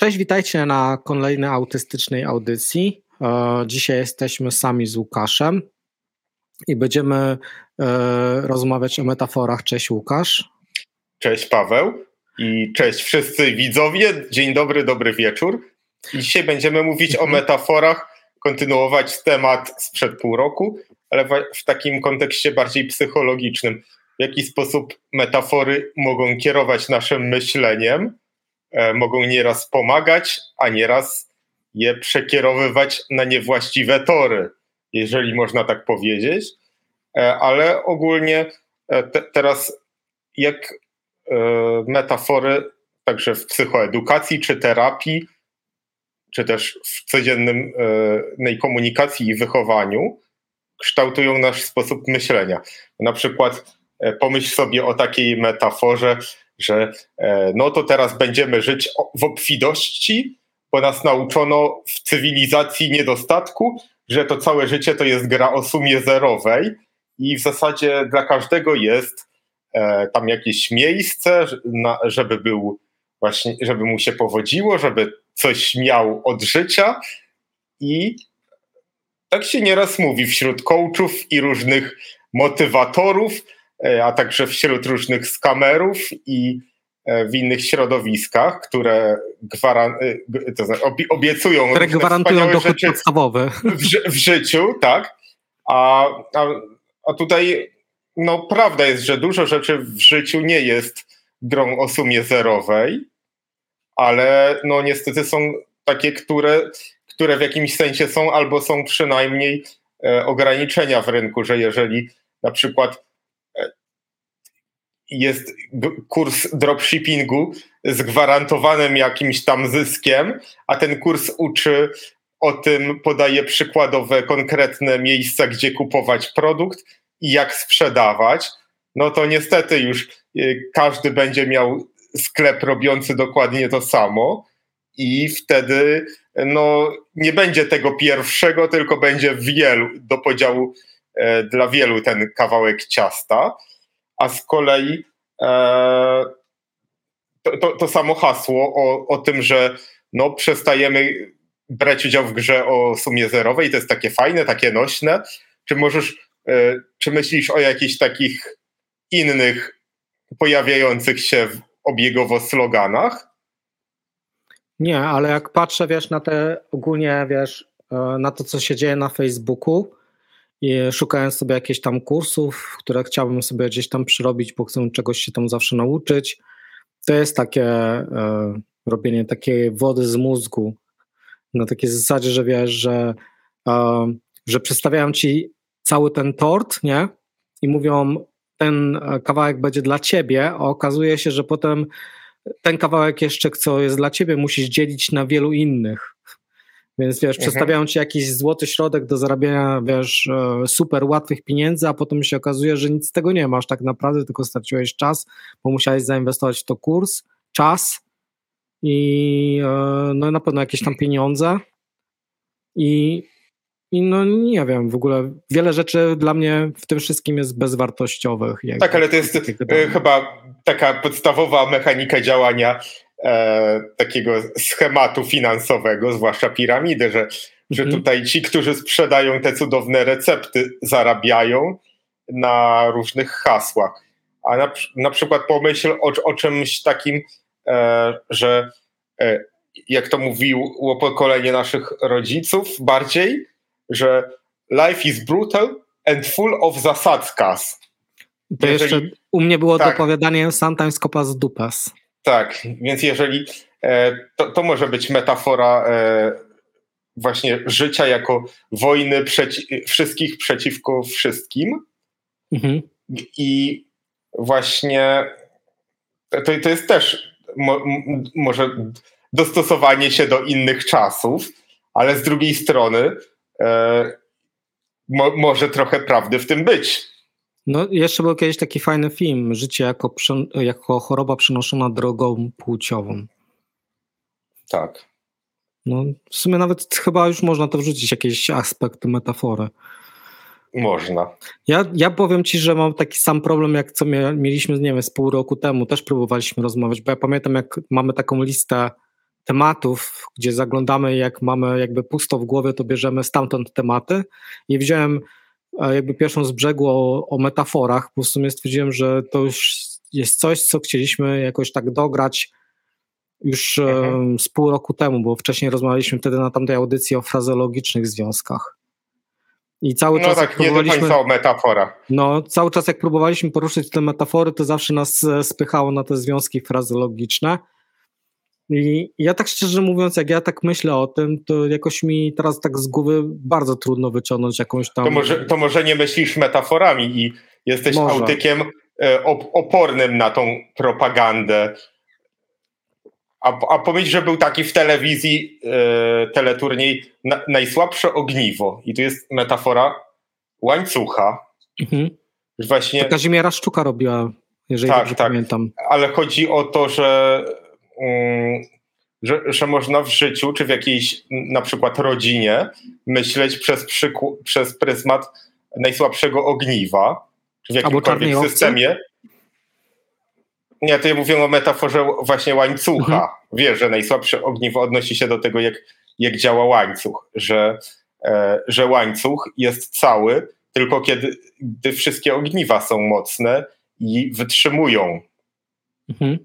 Cześć, witajcie na kolejnej autystycznej audycji. E, dzisiaj jesteśmy sami z Łukaszem i będziemy e, rozmawiać o metaforach. Cześć Łukasz. Cześć Paweł i cześć wszyscy widzowie. Dzień dobry, dobry wieczór. I dzisiaj będziemy mówić o mhm. metaforach, kontynuować temat sprzed pół roku, ale w takim kontekście bardziej psychologicznym. W jaki sposób metafory mogą kierować naszym myśleniem mogą nieraz pomagać, a nieraz je przekierowywać na niewłaściwe tory, jeżeli można tak powiedzieć. E, ale ogólnie e, te, teraz jak metafory także w psychoedukacji czy terapii, czy też w codziennej komunikacji i wychowaniu kształtują nasz sposób myślenia. Na przykład pomyśl sobie o takiej metaforze, że e, no to teraz będziemy żyć w obfitości, bo nas nauczono w cywilizacji niedostatku, że to całe życie to jest gra o sumie zerowej i w zasadzie dla każdego jest e, tam jakieś miejsce, żeby był właśnie, żeby mu się powodziło, żeby coś miał od życia. I tak się nieraz mówi wśród coachów i różnych motywatorów, a także wśród różnych skamerów i e, w innych środowiskach, które gwaran- e, to znaczy obiecują które gwarantują dochód podstawowy w, w, życiu, tak. A, a, a tutaj no, prawda jest, że dużo rzeczy w życiu nie jest grą o sumie zerowej, ale no niestety są takie, które, które w jakimś sensie są albo są przynajmniej e, ograniczenia w rynku, że jeżeli na przykład jest kurs dropshippingu z gwarantowanym jakimś tam zyskiem, a ten kurs uczy o tym, podaje przykładowe, konkretne miejsca, gdzie kupować produkt i jak sprzedawać, no to niestety już y, każdy będzie miał sklep robiący dokładnie to samo i wtedy no, nie będzie tego pierwszego, tylko będzie wielu, do podziału e, dla wielu ten kawałek ciasta a z kolei e, to, to, to, samo hasło o, o tym, że no, przestajemy brać udział w grze o sumie zerowej, to jest takie fajne, takie nośne. Czy możesz, e, czy myślisz o jakichś takich innych pojawiających się obiegowo sloganach? Nie, ale jak patrzę, wiesz, na te ogólnie, wiesz, e, na to, co się dzieje na Facebooku, szukając sobie jakichś tam kursów, które chciałbym sobie gdzieś tam przyrobić, bo chcę czegoś się tam zawsze nauczyć. To jest takie e, robienie takiej wody z mózgu na takiej zasadzie, że wiesz, że, e, że przedstawiają ci cały ten tort, nie? I mówią, ten kawałek będzie dla ciebie, a okazuje się, że potem ten kawałek jeszcze, co jest dla ciebie, musisz dzielić na wielu innych. Więc wiesz, mhm. przedstawiają ci jakiś złoty środek do zarabiania, wiesz, e, super łatwych pieniędzy, a potem się okazuje, że nic z tego nie masz tak naprawdę, tylko straciłeś czas, bo musiałeś zainwestować w to kurs, czas i e, no na pewno jakieś tam pieniądze. I, i no nie wiem, w ogóle wiele rzeczy dla mnie w tym wszystkim jest bezwartościowych. tak, ale to jest e, chyba taka podstawowa mechanika działania e, takiego schematu finansowego, zwłaszcza piramidy, że, że mhm. tutaj ci, którzy sprzedają te cudowne recepty, zarabiają na różnych hasłach. A na, na przykład pomyśl o, o czymś takim, e, że e, jak to mówiło pokolenie naszych rodziców bardziej, że life is brutal and full of zasadzkas. To Jeżeli, jeszcze u mnie było tak, dopowiadanie sometimes copas dupas. Tak, więc jeżeli e, to, to może być metafora e, właśnie życia jako wojny przeci wszystkich przeciwko wszystkim. Mhm. I właśnie to, to jest też mo, może dostosowanie się do innych czasów, ale z drugiej strony e, mo, może trochę prawdy w tym być. No, jeszcze był kiedyś taki fajny film, Życie jako, jako choroba przenoszona drogą płciową. Tak. No, w sumie nawet chyba już można to wrzucić, jakiś aspekt metafory. Można. Ja, ja powiem ci, że mam taki sam problem, jak co mieliśmy, nie wiem, z pół roku temu. Też próbowaliśmy rozmawiać, bo ja pamiętam, jak mamy taką listę tematów, gdzie zaglądamy, jak mamy jakby pusto w głowie, to bierzemy stamtąd tematy i wziąłem jakby pierwszą z brzegu o, o metaforach, po prostu stwierdziłem, że to już jest coś, co chcieliśmy jakoś tak dograć już mhm. z pół roku temu, bo wcześniej rozmawialiśmy wtedy na tamtej audycji o frazologicznych związkach. I cały no czas. tak, nie do końca o metaforach. No, cały czas jak próbowaliśmy poruszyć te metafory, to zawsze nas e, spychało na te związki frazologiczne. I ja tak szczerze mówiąc, jak ja tak myślę o tym, to jakoś mi teraz tak z głowy bardzo trudno wyciągnąć jakąś tam. To może, to może nie myślisz metaforami i jesteś może. autykiem e, opornym na tą propagandę. A, a że był taki w telewizji e, teleturniej na, najsłabsze ogniwo. I tu jest metafora łańcucha. Mhm. Właśnie... To Kazimiera Szczuka robiła, jeżeli tak, dobrze tak. pamiętam. Ale chodzi o to, że że, że można w życiu, czy w jakiejś na przykład rodzinie myśleć przez, przez pryzmat najsłabszego ogniwa, czy w jakimkolwiek systemie. Nie, to ja mówię o metaforze właśnie łańcucha. Mhm. Wiesz, że najsłabsze ogniwo odnosi się do tego, jak, jak działa łańcuch, że, e, że łańcuch jest cały, tylko kiedy gdy wszystkie ogniwa są mocne i wytrzymują. Mhm.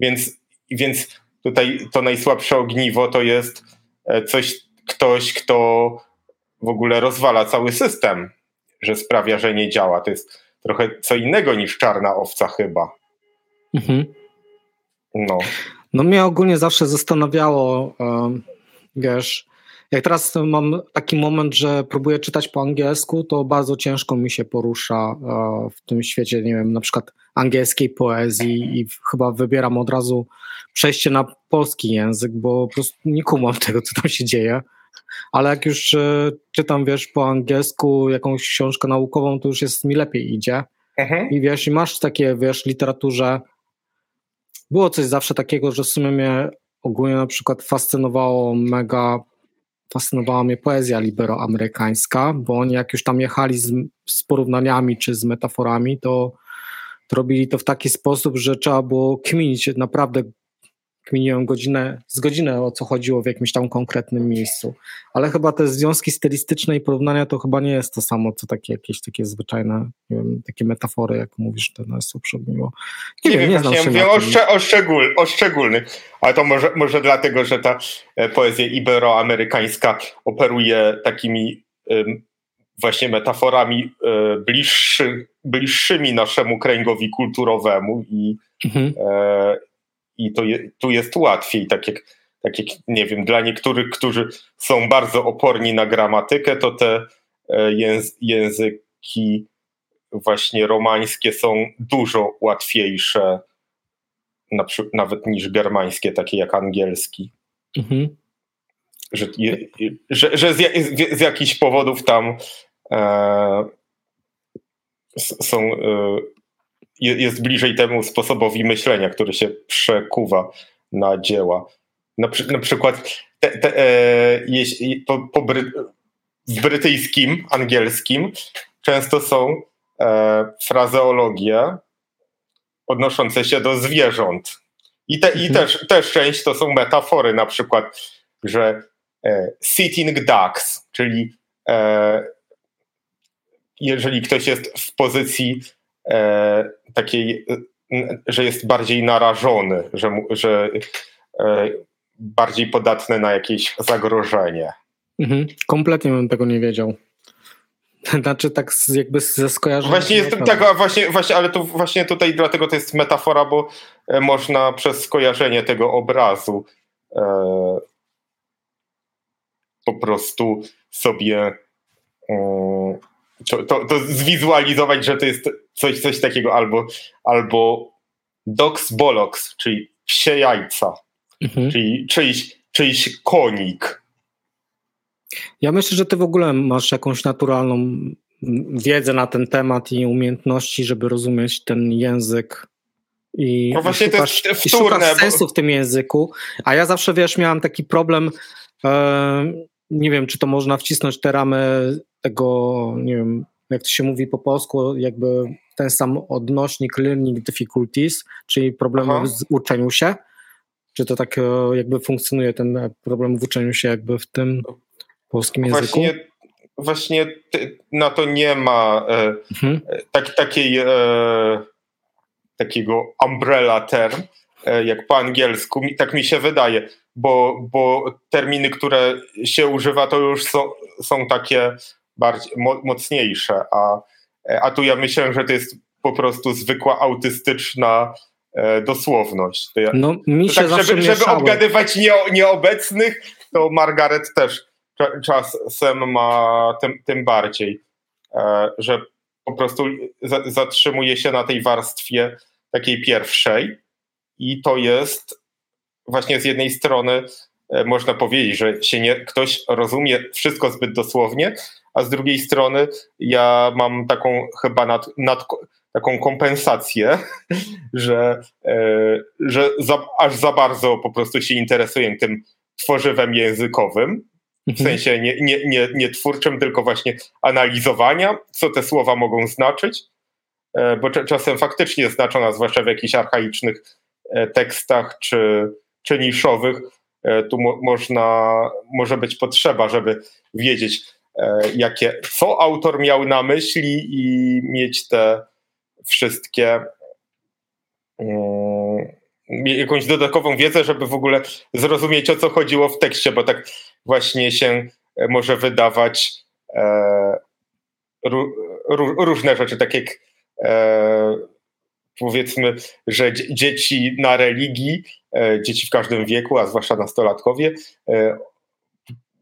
Więc więc tutaj to najsłabsze ogniwo to jest e, coś, ktoś, kto w ogóle rozwala cały system, że sprawia, że nie działa. To jest trochę co innego niż czarna owca chyba. Mhm. No. No mnie ogólnie zawsze zastanawiało, wiesz, jak teraz mam taki moment, że próbuję czytać po angielsku, to bardzo ciężko mi się porusza e, w tym świecie, nie wiem, na przykład angielskiej poezji i chyba wybieram od razu przejście na polski język, bo po prostu nie kumam tego, co tam się dzieje. Ale jak już e, czytam, wiesz, po angielsku jakąś książkę naukową, to już jest mi lepiej idzie. Mhm. I wiesz, i masz takie, wiesz, literaturze. Było coś zawsze takiego, że w sumie mnie ogólnie na przykład fascynowało mega fascynowała mnie poezja liberoamerykańska, bo oni jak już tam jechali z, z porównaniami czy z metaforami, to, to robili to w taki sposób, że trzeba było kminić naprawdę kminiłem godzinę, z godzinę o co chodziło w jakimś tam konkretnym miejscu. Ale chyba te związki stylistyczne i porównania to chyba nie jest to samo, co takie jakieś takie zwyczajne, nie wiem, takie metafory, jak mówisz, to nas uprzedniło. Nie, nie wiem, nie znam się mówię o, szcz o, szczegól o szczególnych, ale to może, może dlatego, że ta e, poezja iberoamerykańska operuje takimi właśnie metaforami e, bliższy, bliższymi naszemu kręgowi kulturowemu i, mhm. e, i to je, tu jest łatwiej, tak jak, tak jak, nie wiem, dla niektórych, którzy są bardzo oporni na gramatykę, to te e, języki właśnie romańskie są dużo łatwiejsze nawet niż germańskie, takie jak angielski. Mhm. Że, że, że z, z, z jakichś powodów tam e, są e, jest bliżej temu sposobowi myślenia, który się przekuwa na dzieła. Na, przy, na przykład te, te, e, jeśli, po, po bry, w brytyjskim, angielskim często są e, frazeologie odnoszące się do zwierząt. I, te, mhm. i też, też część to są metafory, na przykład, że e, sitting ducks, czyli e, jeżeli ktoś jest w pozycji takiej, że jest bardziej narażony, że, że e, bardziej podatny na jakieś zagrożenie. Mhm. Kompletnie bym tego nie wiedział. Znaczy tak jakby ze skojarzeniem. Właśnie jest tak, właśnie, właśnie, ale to właśnie tutaj dlatego to jest metafora, bo e, można przez skojarzenie tego obrazu e, po prostu sobie e, to, to, to, zwizualizować, że to jest coś, coś takiego albo, albo dox bolox, czyli psie jajca, mhm. czyli czyjś, czyjś konik. Ja myślę, że ty w ogóle masz jakąś naturalną wiedzę na ten temat i umiejętności, żeby rozumieć ten język i, no właśnie szukasz, to jest wtórne, i szukasz sensu w tym języku, a ja zawsze, wiesz, miałem taki problem, e, nie wiem, czy to można wcisnąć te ramy tego, nie wiem, jak to się mówi po polsku, jakby ten sam odnośnik learning difficulties, czyli problemy Aha. z uczeniu się. Czy to tak jakby funkcjonuje ten problem w uczeniu się jakby w tym polskim języku? Właśnie, właśnie na to nie ma e, mhm. tak, takiej, e, takiego umbrella term, e, jak po angielsku, tak mi się wydaje, bo, bo terminy, które się używa, to już są, są takie bardziej mocniejsze, a, a tu ja myślę, że to jest po prostu zwykła autystyczna e, dosłowność. Ja, no, mi się tak, żeby, żeby obgadywać nie, nieobecnych, to Margaret też czasem ma tym, tym bardziej, e, że po prostu zatrzymuje się na tej warstwie takiej pierwszej i to jest właśnie z jednej strony e, można powiedzieć, że się nie, ktoś rozumie wszystko zbyt dosłownie, a z drugiej strony ja mam taką chyba nad, nad taką kompensację, że, e, że za, aż za bardzo po prostu się interesuję tym tworzywem językowym, w mhm. sensie nie, nie, nie, nie twórczym, tylko właśnie analizowania, co te słowa mogą znaczyć, e, bo czasem faktycznie znaczą zwłaszcza w jakichś archaicznych tekstach czy, czy niszowych, tu mo, można, może być potrzeba, żeby wiedzieć, jakie, co autor miał na myśli i mieć te wszystkie mm, jakąś dodatkową wiedzę, żeby w ogóle zrozumieć o co chodziło w tekście, bo tak właśnie się e, może wydawać e, różne rzeczy, tak jak e, powiedzmy, że dzieci na religii, e, dzieci w każdym wieku, a zwłaszcza nastolatkowie, e,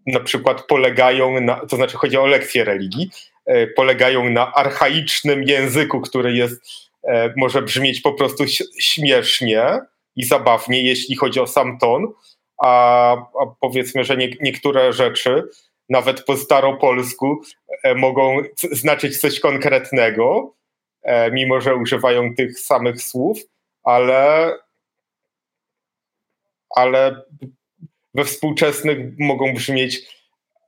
na przykład polegają na, to znaczy chodzi o lekcje religii, E, polegają na archaicznym języku, który jest, może brzmieć po prostu śmiesznie i zabawnie, jeśli chodzi o sam ton, a, a powiedzmy, że nie, niektóre rzeczy, nawet po staropolsku, mogą znaczyć coś konkretnego, mimo że używają tych samych słów, ale, ale we współczesnych mogą brzmieć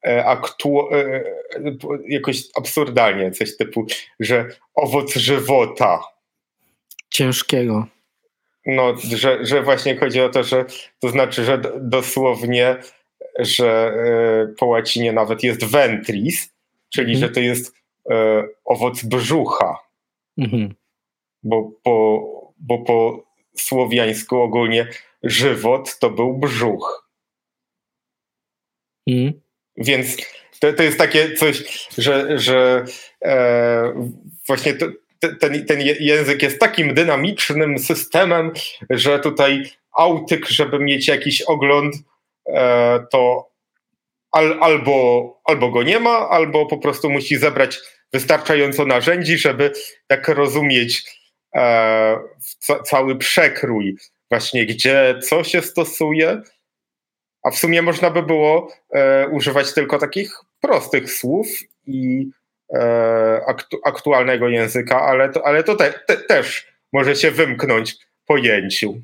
E, aktu- e, e, jakoś absurdalnie, coś typu, że owoc żywota. Ciężkiego. No, że, że właśnie chodzi o to, że to znaczy, że dosłownie, że po łacinie nawet jest ventris, czyli mhm. że to jest owoc brzucha. Mhm. Bo, po, bo po słowiańsku ogólnie żywot to był brzuch. Mhm. Więc to, to jest takie coś, że, że e, właśnie to, ten, ten język jest takim dynamicznym systemem, że tutaj autyk, żeby mieć jakiś ogląd, e, to al, albo, albo go nie ma, albo po prostu musi zebrać wystarczająco narzędzi, żeby tak rozumieć e, ca, cały przekrój, właśnie gdzie co się stosuje a w sumie można by było e, używać tylko takich prostych słów i e, aktu, aktualnego języka, ale to, ale to te, te, też może się wymknąć pojęciu.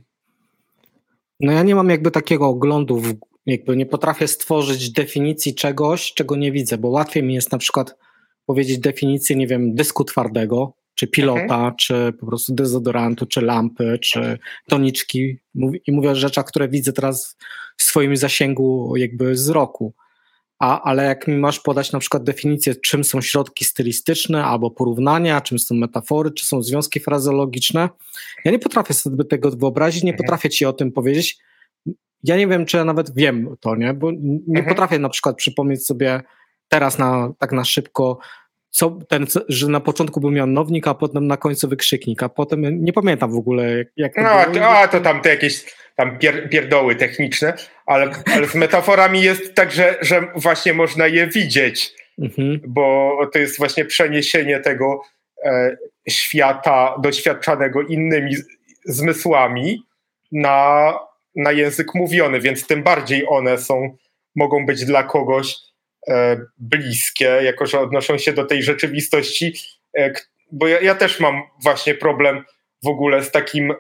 No ja nie mam jakby takiego oglądu, w, jakby nie potrafię stworzyć definicji czegoś, czego nie widzę, bo łatwiej mi jest na przykład powiedzieć definicję, nie wiem, dysku twardego, czy pilota, mhm. czy po prostu dezodorantu, czy lampy, czy toniczki. I mówię o rzeczach, które widzę teraz w swoim zasięgu jakby wzroku. A, ale jak mi masz podać na przykład definicję, czym są środki stylistyczne albo porównania, czym są metafory, czy są związki frazeologiczne, ja nie potrafię sobie tego wyobrazić, nie mhm. potrafię ci o tym powiedzieć. Ja nie wiem, czy ja nawet wiem to, nie? Bo nie mhm. potrafię na przykład przypomnieć sobie teraz na, tak na szybko, co ten, że na początku był mianownik, a potem na końcu wykrzyknik, a potem nie pamiętam w ogóle jak to no, było. A to tam te jakieś tam pier, pierdoły techniczne, ale, ale z metaforami jest tak, że, że właśnie można je widzieć, mhm. bo to jest właśnie przeniesienie tego e, świata doświadczanego innymi zmysłami na, na język mówiony, więc tym bardziej one są, mogą być dla kogoś bliskie, jako że odnoszą się do tej rzeczywistości, e, bo ja, ja też mam właśnie problem w ogóle z takim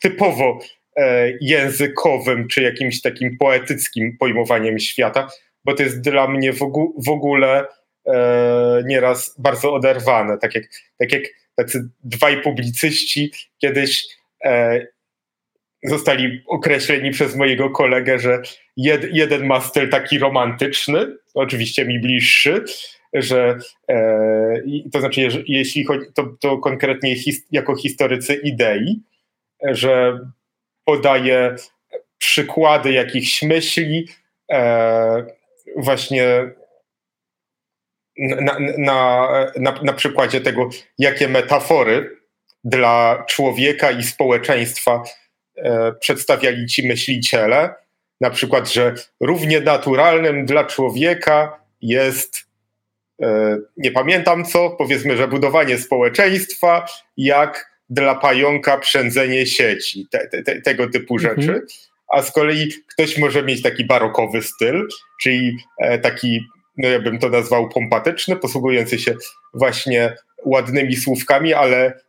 typowo e, językowym, czy jakimś takim poetyckim pojmowaniem świata, bo to jest dla mnie w, ogóle e, nieraz bardzo oderwane. Tak jak, tak jak tacy dwaj publicyści kiedyś e, zostali określeni przez mojego kolegę, że jed, jeden ma styl taki romantyczny, oczywiście mi bliższy, że e, to znaczy, jeśli chodzi, to, to konkretnie his, jako historycy idei, że podaje przykłady jakichś myśli, e, właśnie na, na, na, na przykładzie tego, jakie metafory dla człowieka i społeczeństwa e, przedstawiali ci myśliciele. Na przykład, że równie naturalnym dla człowieka jest, e, nie pamiętam co, powiedzmy, że budowanie społeczeństwa, jak dla pająka przędzenie sieci, te, te, tego typu mhm. rzeczy. A z kolei ktoś może mieć taki barokowy styl, czyli e, taki no ja bym to nazwał pompatyczny, posługujący się właśnie ładnymi słówkami, ale,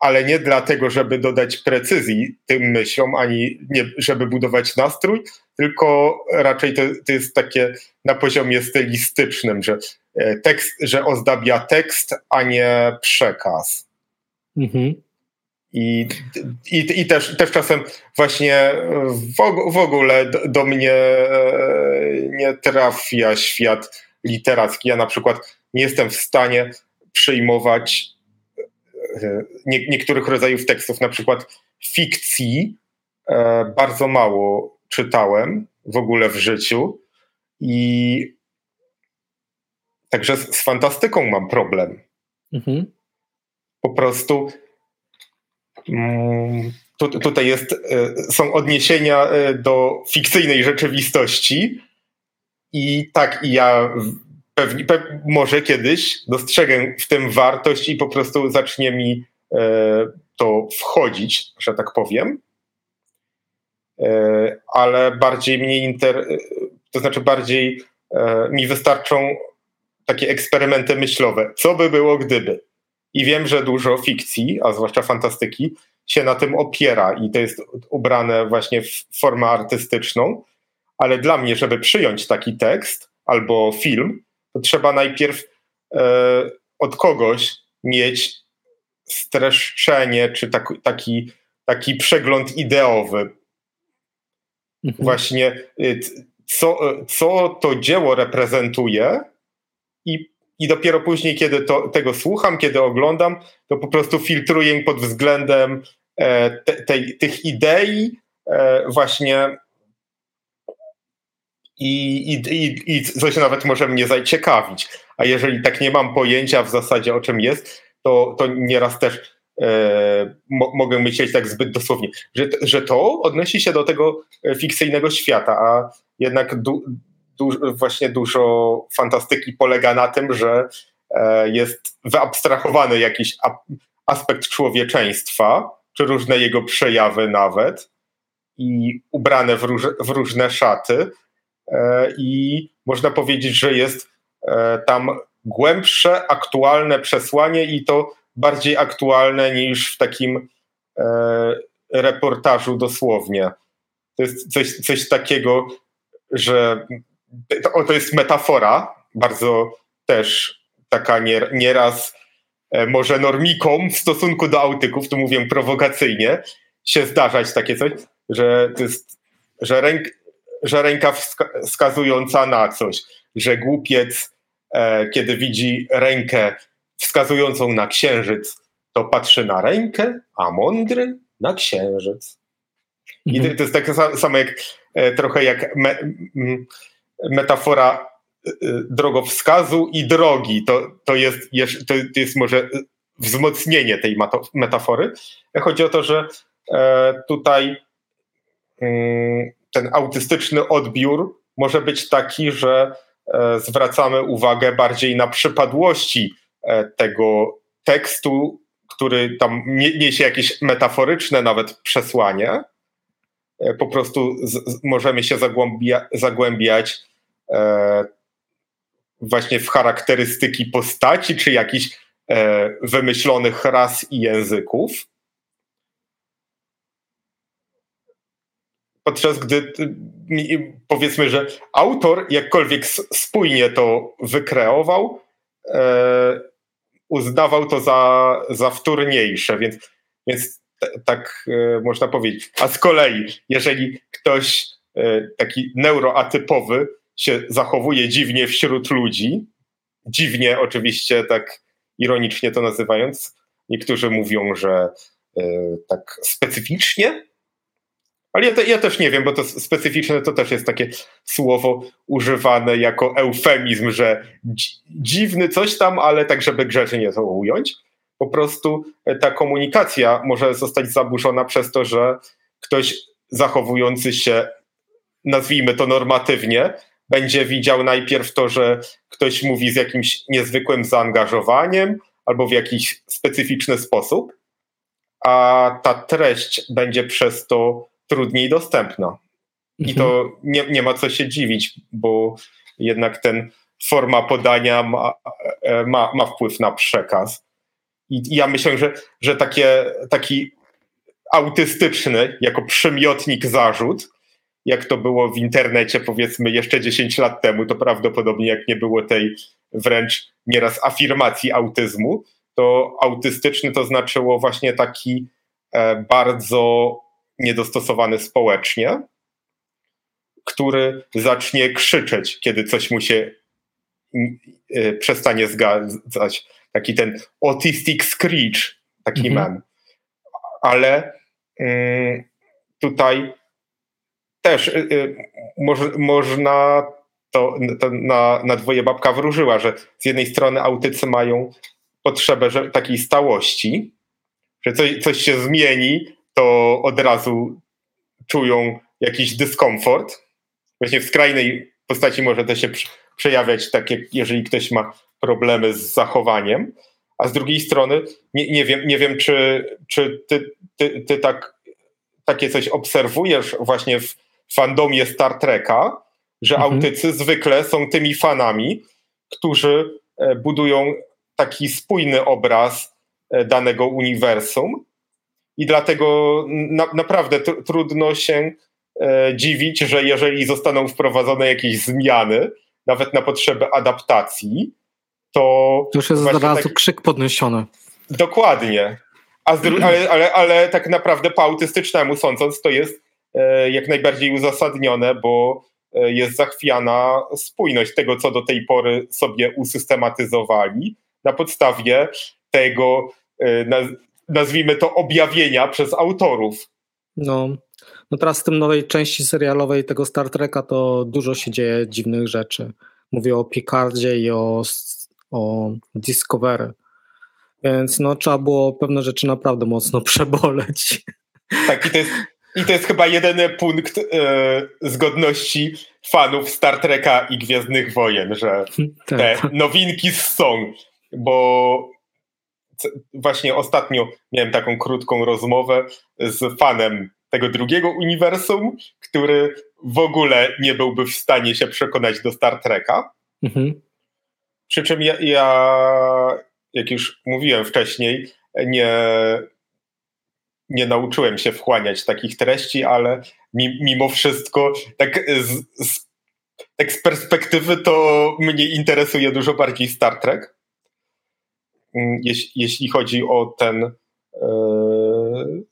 ale nie dlatego, żeby dodać precyzji tym myślom, ani nie, żeby budować nastrój, tylko raczej to, to jest takie na poziomie stylistycznym, że e, tekst, że ozdabia tekst, a nie przekaz. Mhm. I, i, i też, też czasem właśnie w, w ogóle do, do mnie e, nie trafia świat literacki. Ja na przykład nie jestem w stanie przyjmować nie, niektórych rodzajów tekstów, na przykład fikcji. E, bardzo mało czytałem w ogóle w życiu i także z, z fantastyką mam problem. Mhm. Po prostu mm, tu, tutaj jest, e, są odniesienia do fikcyjnej rzeczywistości, i tak, i ja pewnie, pe, może kiedyś dostrzegę w tym wartość i po prostu zacznie mi e, to wchodzić, że tak powiem. E, ale bardziej mnie inter, to znaczy bardziej e, mi wystarczą takie eksperymenty myślowe. Co by było gdyby? I wiem, że dużo fikcji, a zwłaszcza fantastyki, się na tym opiera i to jest ubrane właśnie w formę artystyczną ale dla mnie, żeby przyjąć taki tekst albo film, to trzeba najpierw e, od kogoś mieć streszczenie czy tak, taki, taki przegląd ideowy. Mhm. Właśnie y, co, co to dzieło reprezentuje i, i dopiero później, kiedy to, tego słucham, kiedy oglądam, to po prostu filtruję pod względem e, te, tej, tych idei e, właśnie i, i, i, coś nawet może mnie zaciekawić. A jeżeli tak nie mam pojęcia w zasadzie o czym jest, to, to nieraz też e, mo, mogę myśleć tak zbyt dosłownie, że, że to odnosi się do tego e, fikcyjnego świata, a jednak du, du, właśnie dużo fantastyki polega na tym, że e, jest wyabstrahowany jakiś a, aspekt człowieczeństwa, czy różne jego przejawy nawet i ubrane w, róż, w różne szaty, i można powiedzieć, że jest e, tam głębsze, aktualne przesłanie i to bardziej aktualne niż w takim e, reportażu dosłownie. To jest coś, coś takiego, że to, to jest metafora, bardzo też taka nieraz może normiką w stosunku do autyków, tu mówię prowokacyjnie, się zdarzać takie coś, że jest, że ręk, że ręka wskazująca na coś, że głupiec, e, kiedy widzi rękę wskazującą na księżyc, to patrzy na rękę, a mądry na księżyc. I mhm. to jest takie samo jak e, trochę jak me, metafora e, drogowskazu i drogi. To, to, jest, to jest może wzmocnienie tej metafory. Chodzi o to, że tutaj mm, ten autystyczny odbiór może być taki, że e, zwracamy uwagę bardziej na przypadłości e, tego tekstu, który tam niesie jakieś metaforyczne nawet przesłanie. E, po prostu z, możemy się zagłębia, zagłębiać e, właśnie w charakterystyki postaci czy jakichś e, wymyślonych ras i języków. Podczas gdy powiedzmy, że autor jakkolwiek spójnie to wykreował, e, uznawał to za, za wtórniejsze, więc, więc tak e, można powiedzieć. A z kolei, jeżeli ktoś e, taki neuroatypowy się zachowuje dziwnie wśród ludzi, dziwnie oczywiście, tak ironicznie to nazywając, niektórzy mówią, że tak specyficznie, ale ja, te, ja, też nie wiem, bo to specyficzne to też jest takie słowo używane jako eufemizm, że dziwny coś tam, ale tak, żeby grzecznie to ująć. Po prostu e, ta komunikacja może zostać zaburzona przez to, że ktoś zachowujący się, nazwijmy to normatywnie, będzie widział najpierw to, że ktoś mówi z jakimś niezwykłym zaangażowaniem albo w jakiś specyficzny sposób, a ta treść będzie przez to trudniej dostępna. I to mhm. nie, nie ma co się dziwić, bo jednak ten forma podania ma, e, ma, ma wpływ na przekaz. I, ja myślę, że, że takie, taki autystyczny, jako przymiotnik zarzut, jak to było w internecie powiedzmy jeszcze 10 lat temu, to prawdopodobnie jak nie było tej wręcz nieraz afirmacji autyzmu, to autystyczny to znaczyło właśnie taki e, bardzo niedostosowany społecznie, który zacznie krzyczeć, kiedy coś mu się e, przestanie zgadzać taki ten autistic screech, taki mhm. mem. Ale y, tutaj też y, y, moż, można to, to, na, na dwoje babka wróżyła, że z jednej strony autycy mają potrzebę że, takiej stałości, że coś, coś się zmieni, to od razu czują jakiś dyskomfort. Właśnie w skrajnej postaci może to się przejawiać, tak jak jeżeli ktoś ma problemy z zachowaniem, a z drugiej strony nie, nie wiem, nie wiem czy, czy ty, ty, ty tak, takie coś obserwujesz właśnie w fandomie Star Treka, że mhm. autycy zwykle są tymi fanami, którzy e, budują taki spójny obraz e, danego uniwersum i dlatego na, naprawdę trudno się e, dziwić, że jeżeli zostaną wprowadzone jakieś zmiany, nawet na potrzeby adaptacji, to... To już jest od razu tak... krzyk podniesiony. Dokładnie. Ale, ale, ale tak naprawdę po autystycznemu sądząc to jest e, jak najbardziej uzasadnione, bo e, jest zachwiana spójność tego, co do tej pory sobie usystematyzowali na podstawie tego, e, nazwijmy to, objawienia przez autorów. No, no teraz w tym nowej części serialowej tego Star Treka to dużo się dzieje dziwnych rzeczy. Mówię o Picardzie i o o Discovery. Więc no, trzeba było pewne rzeczy naprawdę mocno przeboleć. Tak, i to jest, i to jest chyba jedyny punkt e, zgodności fanów Star Treka i Gwiezdnych Wojen, że tak. te nowinki są, bo właśnie ostatnio miałem taką krótką rozmowę z fanem tego drugiego uniwersum, który w ogóle nie byłby w stanie się przekonać do Star Treka. Mhm. Przy czym ja, ja, jak już mówiłem wcześniej, nie, nie nauczyłem się wchłaniać takich treści, ale mimo wszystko, tak z, z, tak z perspektywy, to mnie interesuje dużo bardziej Star Trek. Mm, jeśli, chodzi o ten. Yy,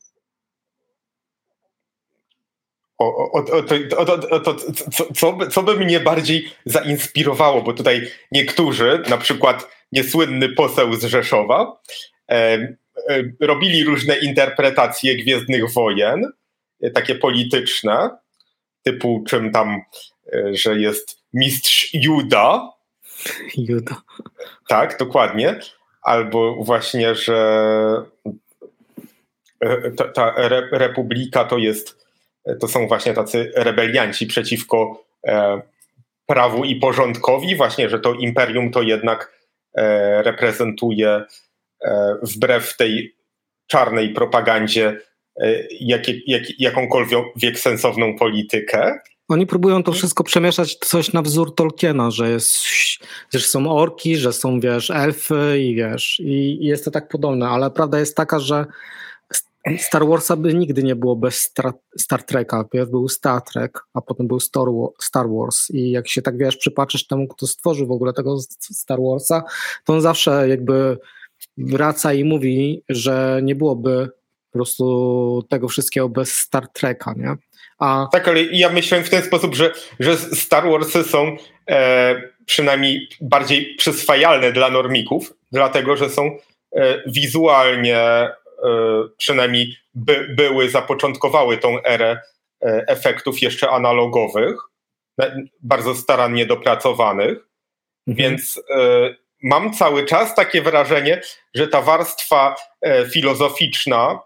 o, o, o, to, to, co, co, by, co by mnie bardziej zainspirowało, bo tutaj niektórzy, na przykład niesłynny poseł z Rzeszowa, e, e, robili różne interpretacje Gwiezdnych Wojen, e, takie polityczne, typu czym tam, e, że jest mistrz Juda. Juda. Tak, dokładnie. Albo właśnie, że e, ta, ta republika to jest to są właśnie tacy rebelianci przeciwko e, prawu i porządkowi, właśnie, że to imperium to jednak e, reprezentuje e, wbrew tej czarnej propagandzie jak, jak, jakąkolwiek sensowną politykę. Oni próbują to wszystko przemieszać coś na wzór Tolkiena, że, jest, że są orki, że są, wiesz, elfy i wiesz, i jest to tak podobne, ale prawda jest taka, że Star Warsa by nigdy nie było bez Star, Star Treka. Pierw był Star Trek, a potem był Star, Star Wars. I jak się tak wiesz, przypatrzysz temu, kto stworzył w ogóle tego Star Warsa, to on zawsze jakby wraca i mówi, że nie byłoby po prostu tego wszystkiego bez Star Treka, nie? A... Tak, ale ja myślałem w ten sposób, że, że Star Warsy są e, przynajmniej bardziej przyswajalne dla normików, dlatego że są e, wizualnie e, przynajmniej by, były, zapoczątkowały tą erę e, efektów jeszcze analogowych, bardzo starannie dopracowanych, mhm. więc e, mam cały czas takie wrażenie, że ta warstwa e, filozoficzna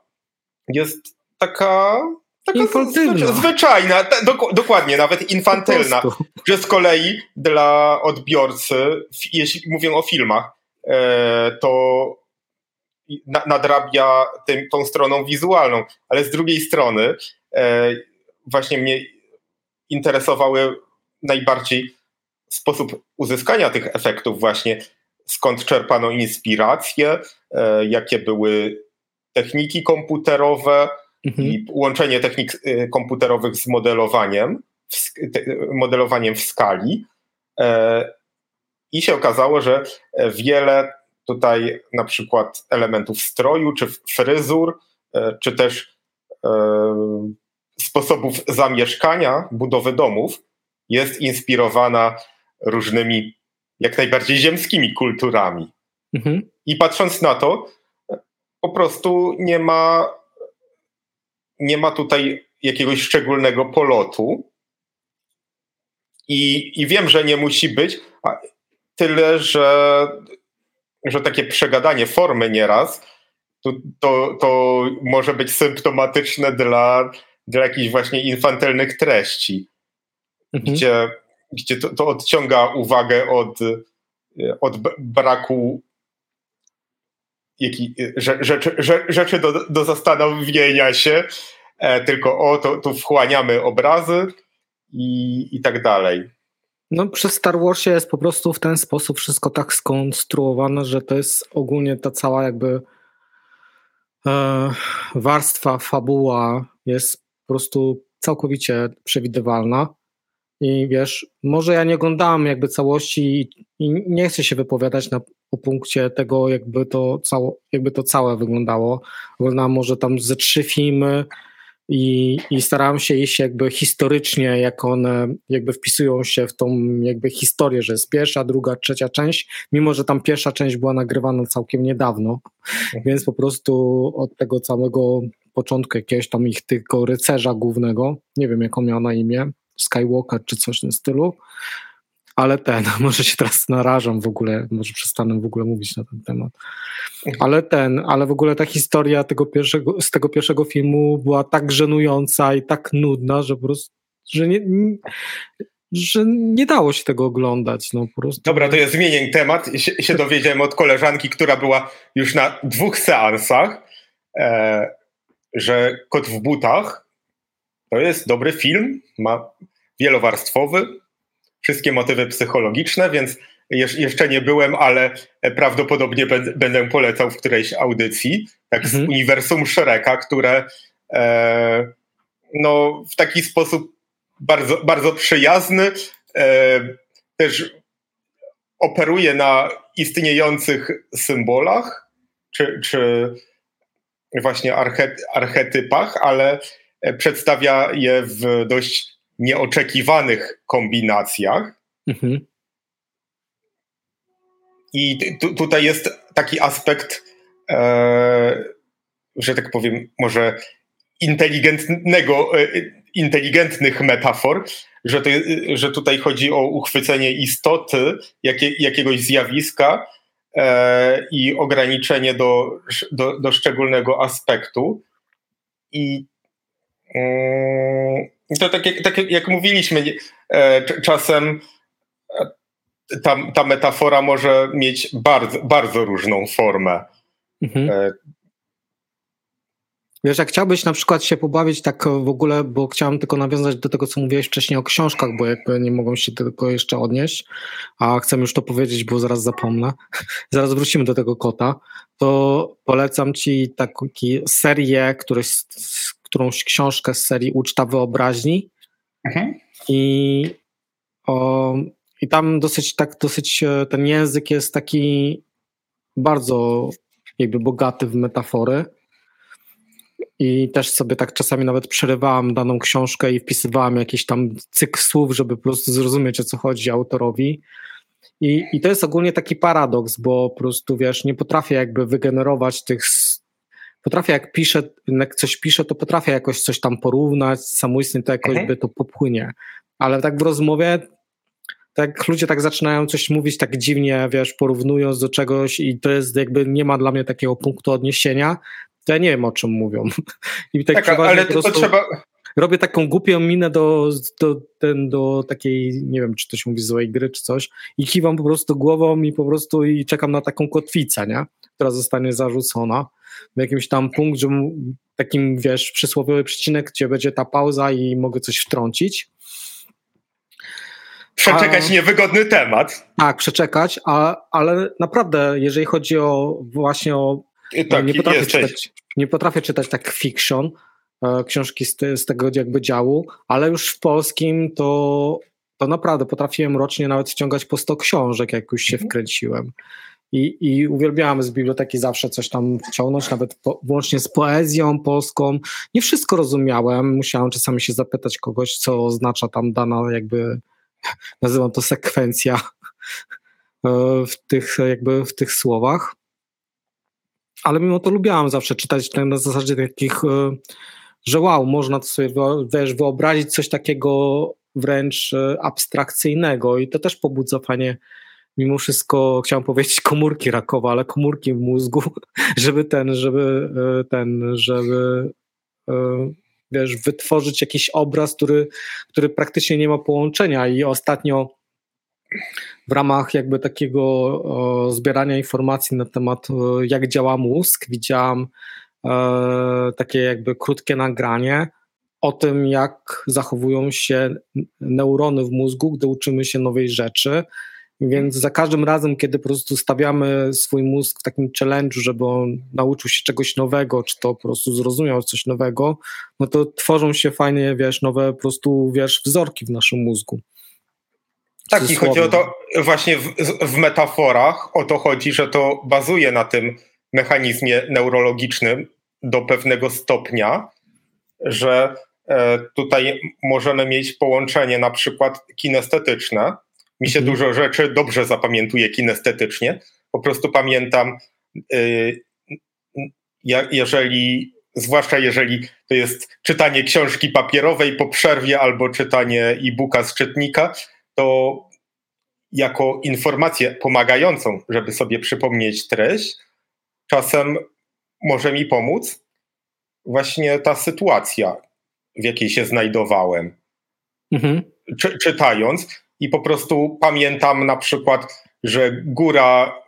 jest taka Taka zwyczajna, dokładnie, nawet infantylna. Że z kolei dla odbiorcy, jeśli mówię o filmach, e, to nadrabia tym, tą stroną wizualną, ale z drugiej strony e, właśnie mnie interesowały najbardziej sposób uzyskania tych efektów właśnie, skąd czerpano inspiracje, e, jakie były techniki komputerowe, mhm. i łączenie technik y, komputerowych z modelowaniem, modelowaniem w skali. E, I się okazało, że wiele tutaj na przykład elementów stroju, czy fryzur, e, czy też e, sposobów zamieszkania, budowy domów jest inspirowana różnymi, jak najbardziej ziemskimi kulturami. Mhm. I patrząc na to, po prostu nie ma nie ma tutaj jakiegoś szczególnego polotu. I, i wiem, że nie musi być, tyle, że, że takie przegadanie formy nieraz to, to, to może być symptomatyczne dla, dla jakichś właśnie infantylnych treści, mhm. gdzie, gdzie to, to odciąga uwagę od, od braku jaki, rzeczy, rzeczy do, do zastanowienia się, e, tylko o, to, tu wchłaniamy obrazy i, i tak dalej. No, przez Star Warsie jest po prostu w ten sposób wszystko tak skonstruowane, że to jest ogólnie ta cała jakby e, warstwa, fabuła jest po prostu całkowicie przewidywalna. I wiesz, może ja nie oglądałem jakby całości i nie chcę się wypowiadać na, o punkcie tego, jakby to, cało, jakby to całe wyglądało. Oglądałem może tam ze trzy filmy i, i starałem się iść jakby historycznie, jak one jakby wpisują się w tą jakby historię, że jest pierwsza, druga, trzecia część, mimo że tam pierwsza część była nagrywana całkiem niedawno, mhm. więc po prostu od tego całego początku jakiegoś tam ich tylko rycerza głównego, nie wiem jak on miał na imię, Skywalker czy coś w tym stylu, ale ten, może się teraz narażam w ogóle, może przestanę w ogóle mówić na ten temat, ale ten, ale w ogóle ta historia tego pierwszego, z tego pierwszego filmu była tak żenująca i tak nudna, że po prostu, że nie, że nie dało się tego oglądać. No, po prostu. Dobra, to ja zmienię temat. Się, się dowiedziałem od koleżanki, która była już na dwóch seansach, e, że Kot w butach to jest dobry film, ma wielowarstwowy, wszystkie motywy psychologiczne, więc jeszcze nie byłem, ale prawdopodobnie będę polecał w którejś audycji, tak mhm. z uniwersum Shreka, które e, no, w taki sposób bardzo, bardzo przyjazny e, też operuje na istniejących symbolach, czy, czy właśnie archetypach, ale przedstawia je w dość nieoczekiwanych kombinacjach. Mhm. I tu, tutaj jest taki aspekt, e, że tak powiem, może inteligentnego, e, inteligentnych metafor, że, to, że tutaj chodzi o uchwycenie istoty jakie, jakiegoś zjawiska e, i ograniczenie do, do, do szczególnego aspektu. I mm, to tak jak, tak jak mówiliśmy, e, czasem e, ta, ta metafora może mieć bardzo, bardzo różną formę. Mhm. E, Wiesz, jak chciałbyś na przykład się pobawić tak w ogóle, bo chciałem tylko nawiązać do tego, co mówiłeś wcześniej o książkach, bo jakby nie mogą się tylko jeszcze odnieść, a chcę już to powiedzieć, bo zaraz zapomnę. zaraz wrócimy do tego kota. To polecam ci taką serię, któryś, którąś książkę z serii Uczta Wyobraźni mhm. i, o, i tam dosyć, tak, dosyć e, ten język jest taki bardzo jakby bogaty w metafory i też sobie tak czasami nawet przerywałam daną książkę i wpisywałam jakiś tam cykl słów, żeby po prostu zrozumieć o co chodzi autorowi. I, I to jest ogólnie taki paradoks, bo po prostu wiesz, nie potrafię jakby wygenerować tych. Potrafię, jak piszę, jak coś piszę, to potrafię jakoś coś tam porównać, samoistnie to jakoś mhm. by to popłynie. Ale tak w rozmowie, tak ludzie tak zaczynają coś mówić tak dziwnie, wiesz, porównując do czegoś i to jest jakby nie ma dla mnie takiego punktu odniesienia, to ja nie wiem o czym mówią. I tak, tak ale to, to trzeba robię taką głupią minę do, do, ten, do takiej, nie wiem, czy to się mówi złej gry, czy coś i kiwam po prostu głową i po prostu i czekam na taką kotwicę, nie? która zostanie zarzucona w jakimś tam punkcie, takim, wiesz, przysłowiowy przecinek, gdzie będzie ta pauza i mogę coś wtrącić. Przeczekać a, niewygodny temat. Tak, przeczekać, a, ale naprawdę, jeżeli chodzi o właśnie o. Tak, nie, potrafię czytać, nie potrafię czytać tak fiction, E, książki z, te, z, tego jakby działu, ale już w polskim to, to naprawdę potrafiłem rocznie nawet ściągać po 100 książek, jak już się mhm. wkręciłem. I, I uwielbiałem z biblioteki zawsze coś tam wciągnąć, nawet po, włącznie z poezją polską. Nie wszystko rozumiałem, musiałem czasami się zapytać kogoś, co oznacza tam dana jakby, nazywam to sekwencja e, w tych jakby w tych słowach. Ale mimo to lubiałem zawsze czytać na zasadzie takich e, że wow, można to sobie wiesz, wyobrazić coś takiego wręcz e, abstrakcyjnego i to też pobudza fajnie mimo wszystko chciałem powiedzieć komórki rakowe, ale komórki w mózgu, żeby ten, żeby e, ten, żeby e, wiesz, wytworzyć jakiś obraz, który, który praktycznie nie ma połączenia i ostatnio w ramach jakby takiego zbierania informacji na temat jak działa mózg widziałam E, takie jakby krótkie nagranie o tym, jak zachowują się neurony w mózgu, gdy uczymy się nowej rzeczy. Więc za każdym razem, kiedy po prostu stawiamy swój mózg w takim challenge'u, żeby on nauczył się czegoś nowego, czy to po prostu zrozumiał coś nowego, no to tworzą się fajnie, wiesz, nowe po prostu, wiesz, wzorki w naszym mózgu. Tak, i chodzi o to właśnie w, w metaforach, o to chodzi, że to bazuje na tym, mechanizmie neurologicznym do pewnego stopnia, że e, tutaj możemy mieć połączenie na przykład kinestetyczne. Mi się mhm. dużo rzeczy dobrze zapamiętuje kinestetycznie. Po prostu pamiętam, y, jeżeli, zwłaszcza jeżeli to jest czytanie książki papierowej po przerwie albo czytanie e-booka z czytnika, to jako informację pomagającą, żeby sobie przypomnieć treść, czasem może mi pomóc właśnie ta sytuacja, w jakiej się znajdowałem. Mhm. Czy, czytając i po prostu pamiętam na przykład, że góra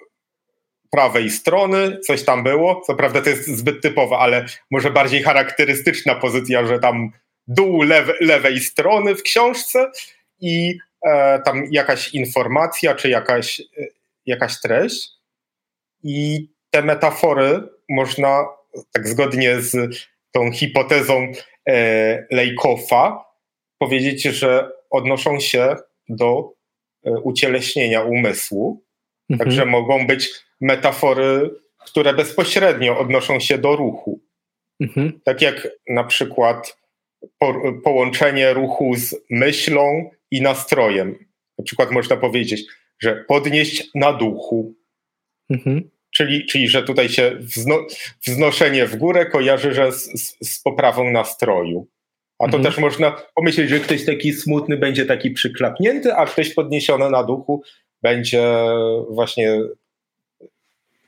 prawej strony, coś tam było. Co prawda to jest zbyt typowa, ale może bardziej charakterystyczna pozycja, że tam dół lewe, lewej strony w książce i e, tam jakaś informacja czy jakaś, e, jakaś treść. I te metafory można, tak zgodnie z tą hipotezą e, Lejkofa, powiedzieć, że odnoszą się do e, ucieleśnienia umysłu. Mhm. Także mogą być metafory, które bezpośrednio odnoszą się do ruchu. Mhm. Tak jak na przykład po, połączenie ruchu z myślą i nastrojem. Na przykład można powiedzieć, że podnieść na duchu. Mhm czyli, czyli że tutaj się wzno, wznoszenie w górę kojarzy że z, z, z poprawą nastroju. A to mhm. też można pomyśleć, że ktoś taki smutny będzie taki przyklapnięty, a ktoś podniesiony na duchu będzie właśnie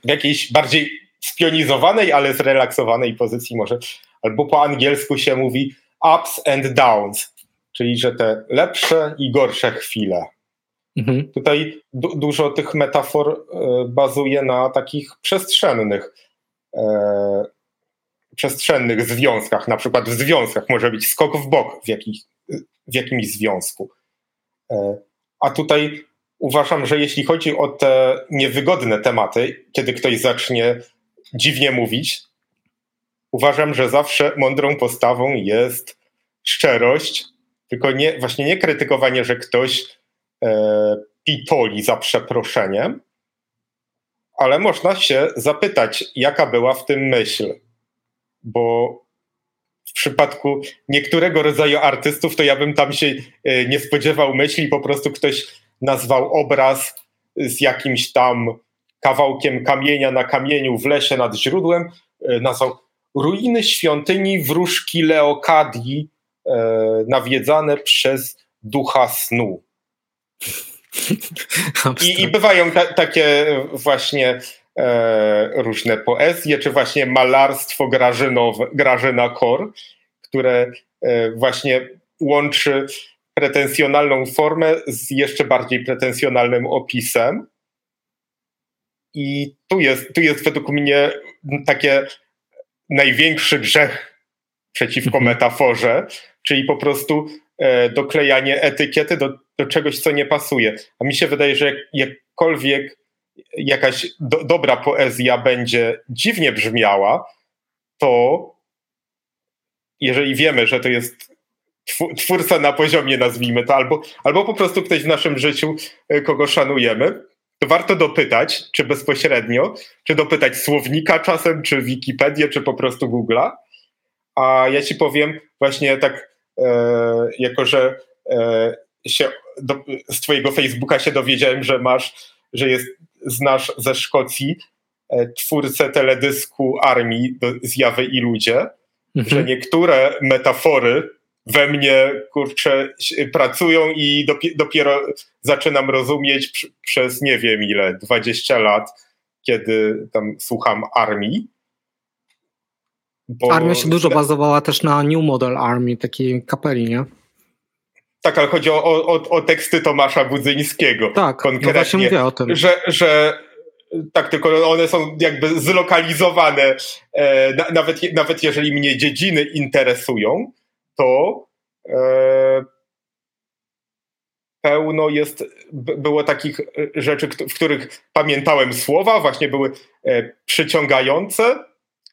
w jakiejś bardziej spionizowanej, ale zrelaksowanej pozycji może. Albo po angielsku się mówi ups and downs, czyli że te lepsze i gorsze chwile. Mhm. Tutaj du dużo tych metafor e, bazuje na takich przestrzennych, e, przestrzennych związkach. Na przykład w związkach może być skok w bok w, jakich, w jakimś związku. E, a tutaj uważam, że jeśli chodzi o te niewygodne tematy, kiedy ktoś zacznie dziwnie mówić, uważam, że zawsze mądrą postawą jest szczerość, tylko nie, właśnie nie krytykowanie, że ktoś E, pitoli za przeproszeniem, ale można się zapytać, jaka była w tym myśl, bo przypadku niektórego rodzaju artystów, to ja bym tam się e, nie spodziewał myśli, po prostu ktoś nazwał obraz z jakimś tam kawałkiem kamienia na kamieniu w lesie nad źródłem, e, nazwał ruiny świątyni wróżki Leokadii e, nawiedzane przez ducha snu. I, I, bywają ta, takie właśnie różne poezje, czy właśnie malarstwo Grażynowe, Grażyna Kor, które e, właśnie łączy pretensjonalną formę z jeszcze bardziej pretensjonalnym opisem. I tu jest, tu jest według mnie takie największy grzech przeciwko mhm. metaforze, czyli po prostu e, doklejanie etykiety do, do czegoś, co nie pasuje. A mi się wydaje, że jak, jakkolwiek jakaś do, dobra poezja będzie dziwnie brzmiała, to jeżeli wiemy, że to jest twórca na poziomie, nazwijmy to, albo, albo po prostu ktoś w naszym życiu, e, kogo szanujemy, to warto dopytać, czy bezpośrednio, czy dopytać słownika czasem, czy Wikipedię, czy po prostu Google'a. A ja ci powiem właśnie tak, e, jako że e, się do, z twojego Facebooka się dowiedziałem, że masz, że jest, znasz ze Szkocji e, twórcę teledysku Armii Zjawy i Ludzie, mhm. że niektóre metafory we mnie, kurczę, pracują i dopiero zaczynam rozumieć przez nie wiem ile, 20 lat, kiedy tam słucham armii. Bo... Armia się dużo bazowała też na New Model Army, takiej kapeli, nie? Tak, ale chodzi o, o, o teksty Tomasza Budzyńskiego. Tak, no konkretnie, no mówię o tym. Że, że tak, tylko one są jakby zlokalizowane, e, na, nawet, nawet jeżeli mnie dziedziny interesują, to e, pełno jest, było takich rzeczy, w których pamiętałem słowa, właśnie były e, przyciągające,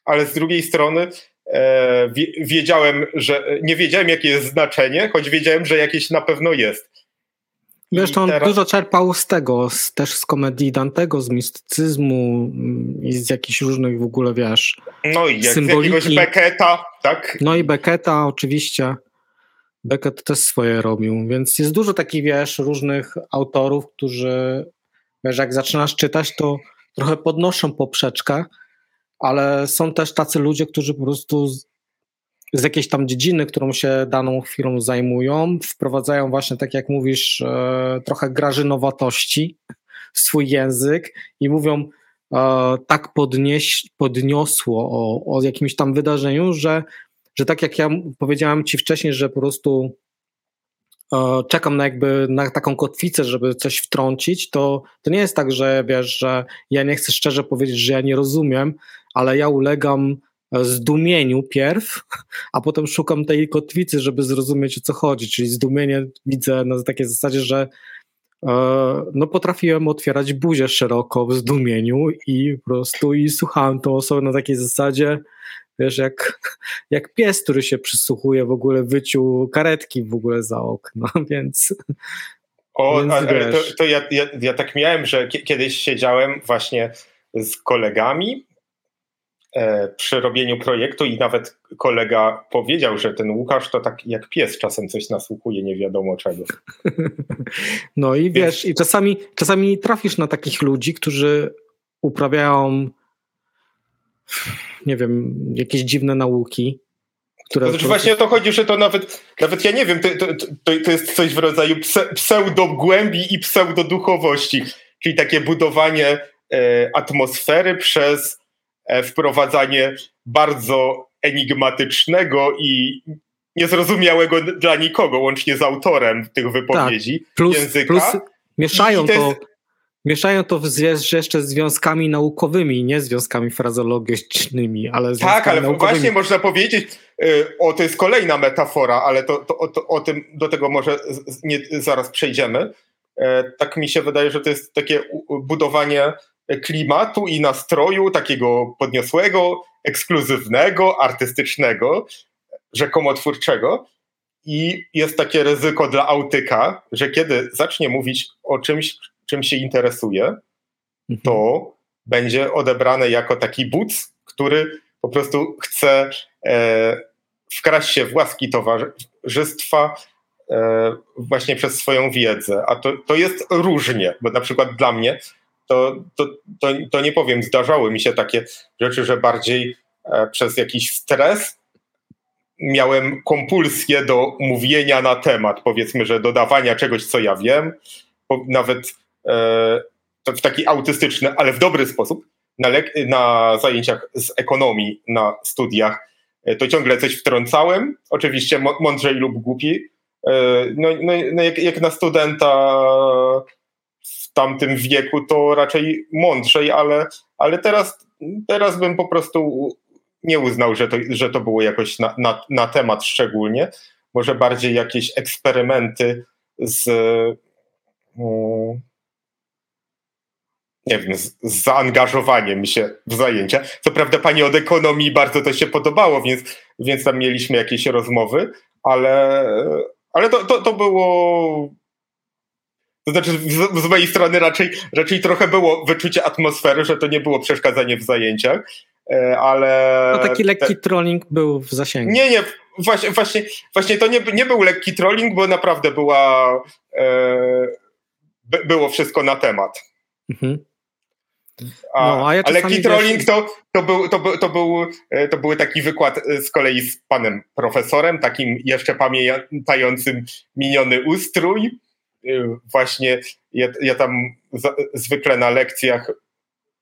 ale z drugiej strony e, wiedziałem, że nie wiedziałem, jakie jest znaczenie, choć wiedziałem, że jakieś na pewno jest. Zresztą on teraz... dużo czerpał z tego, z, też z komedii Dantego, z mistycyzmu mm, i z jakichś różnych w ogóle, wiesz, No i jak, z jakiegoś Becketa, tak? No i Becketa oczywiście. Beckett też swoje robił, więc jest dużo takich, wiesz, różnych autorów, którzy, wiesz, jak zaczynasz czytać, to trochę podnoszą poprzeczkę, ale są też tacy ludzie, którzy po prostu z, z jakiejś tam dziedziny, którą się daną chwilą zajmują, wprowadzają właśnie, tak jak mówisz, e, trochę grażynowatości w swój język i mówią, e, tak podnieś, podniosło o, o jakimś tam wydarzeniu, że że tak jak ja powiedziałem Ci wcześniej, że po prostu czekam na jakby na taką kotwicę, żeby coś wtrącić, to, to nie jest tak, że wiesz, że ja nie chcę szczerze powiedzieć, że ja nie rozumiem, ale ja ulegam zdumieniu pierw, a potem szukam tej kotwicy, żeby zrozumieć o co chodzi, czyli zdumienie widzę na takiej zasadzie, że e, no potrafiłem otwierać buzię szeroko w zdumieniu i po prostu i słuchałem tą osobę na takiej zasadzie, wiesz, jak, jak pies, który się przysłuchuje w ogóle wyciu karetki w ogóle za okno, więc... O, więc, ale to, to ja, ja, ja, tak miałem, że kiedyś siedziałem właśnie z kolegami e, przy robieniu projektu i nawet kolega powiedział, że ten Łukasz to tak jak pies czasem coś nasłuchuje, nie wiadomo czego. No i wiesz, i czasami, czasami trafisz na takich ludzi, którzy uprawiają nie wiem, jakieś dziwne nauki. Które znaczy właśnie o to chodzi, że to nawet, nawet ja nie wiem, to, to, to jest coś w rodzaju pse, pseudogłębi i pseudoduchowości, czyli takie budowanie e, atmosfery przez e, wprowadzanie bardzo enigmatycznego i niezrozumiałego dla nikogo, łącznie z autorem tych wypowiedzi tak, plus, języka. Plus mieszają to, Mieszają to z, jeszcze związkami naukowymi, nie związkami frazologicznymi, ale Tak, ale naukowymi. właśnie można powiedzieć, y, o to jest kolejna metafora, ale to, to, to, o tym, do tego może nie, zaraz przejdziemy. E, tak mi się wydaje, że to jest takie budowanie klimatu i nastroju takiego podniosłego, ekskluzywnego, artystycznego, rzekomo twórczego. I jest takie ryzyko dla autyka, że kiedy zacznie mówić o czymś, czym się interesuje, mhm. to będzie odebrane jako taki buc, który po prostu chce e, wkraść się w łaski towarzystwa e, właśnie przez swoją wiedzę. A to, to jest różnie, bo na przykład dla mnie to, to, to, to nie powiem, zdarzały mi się takie rzeczy, że bardziej e, przez jakiś stres miałem kompulsję do mówienia na temat, powiedzmy, że dodawania czegoś, co ja wiem, nawet w taki autystyczny, ale w dobry sposób, na, na zajęciach z ekonomii, na studiach, e, to ciągle coś wtrącałem, oczywiście mądrzej lub głupi. E, no, no, no jak, jak, na studenta w tamtym wieku, to raczej mądrzej, ale, ale teraz, teraz bym po prostu nie uznał, że to, że to było jakoś na, na, na temat szczególnie. Może bardziej jakieś eksperymenty z. Um, nie wiem, z, z zaangażowaniem się w zajęcia. Co prawda pani od ekonomii bardzo to się podobało, więc, więc tam mieliśmy jakieś rozmowy, ale, ale to, to, to było to znaczy, z, z, mojej strony raczej, raczej trochę było wyczucie atmosfery, że to nie było przeszkadzanie w zajęciach, e, ale. No taki lekki te... trolling był w zasięgu. Nie, nie, właśnie, właśnie, właśnie to nie, nie był lekki trolling, bo naprawdę była. E, było wszystko na temat. Mhm. A, no, a ja ale lekki trolling to, to, był, to, był, to, był, e, to był taki wykład e, z kolei z panem profesorem, takim jeszcze pamiętającym miniony ustrój. E, właśnie ja, ja tam za, zwykle na lekcjach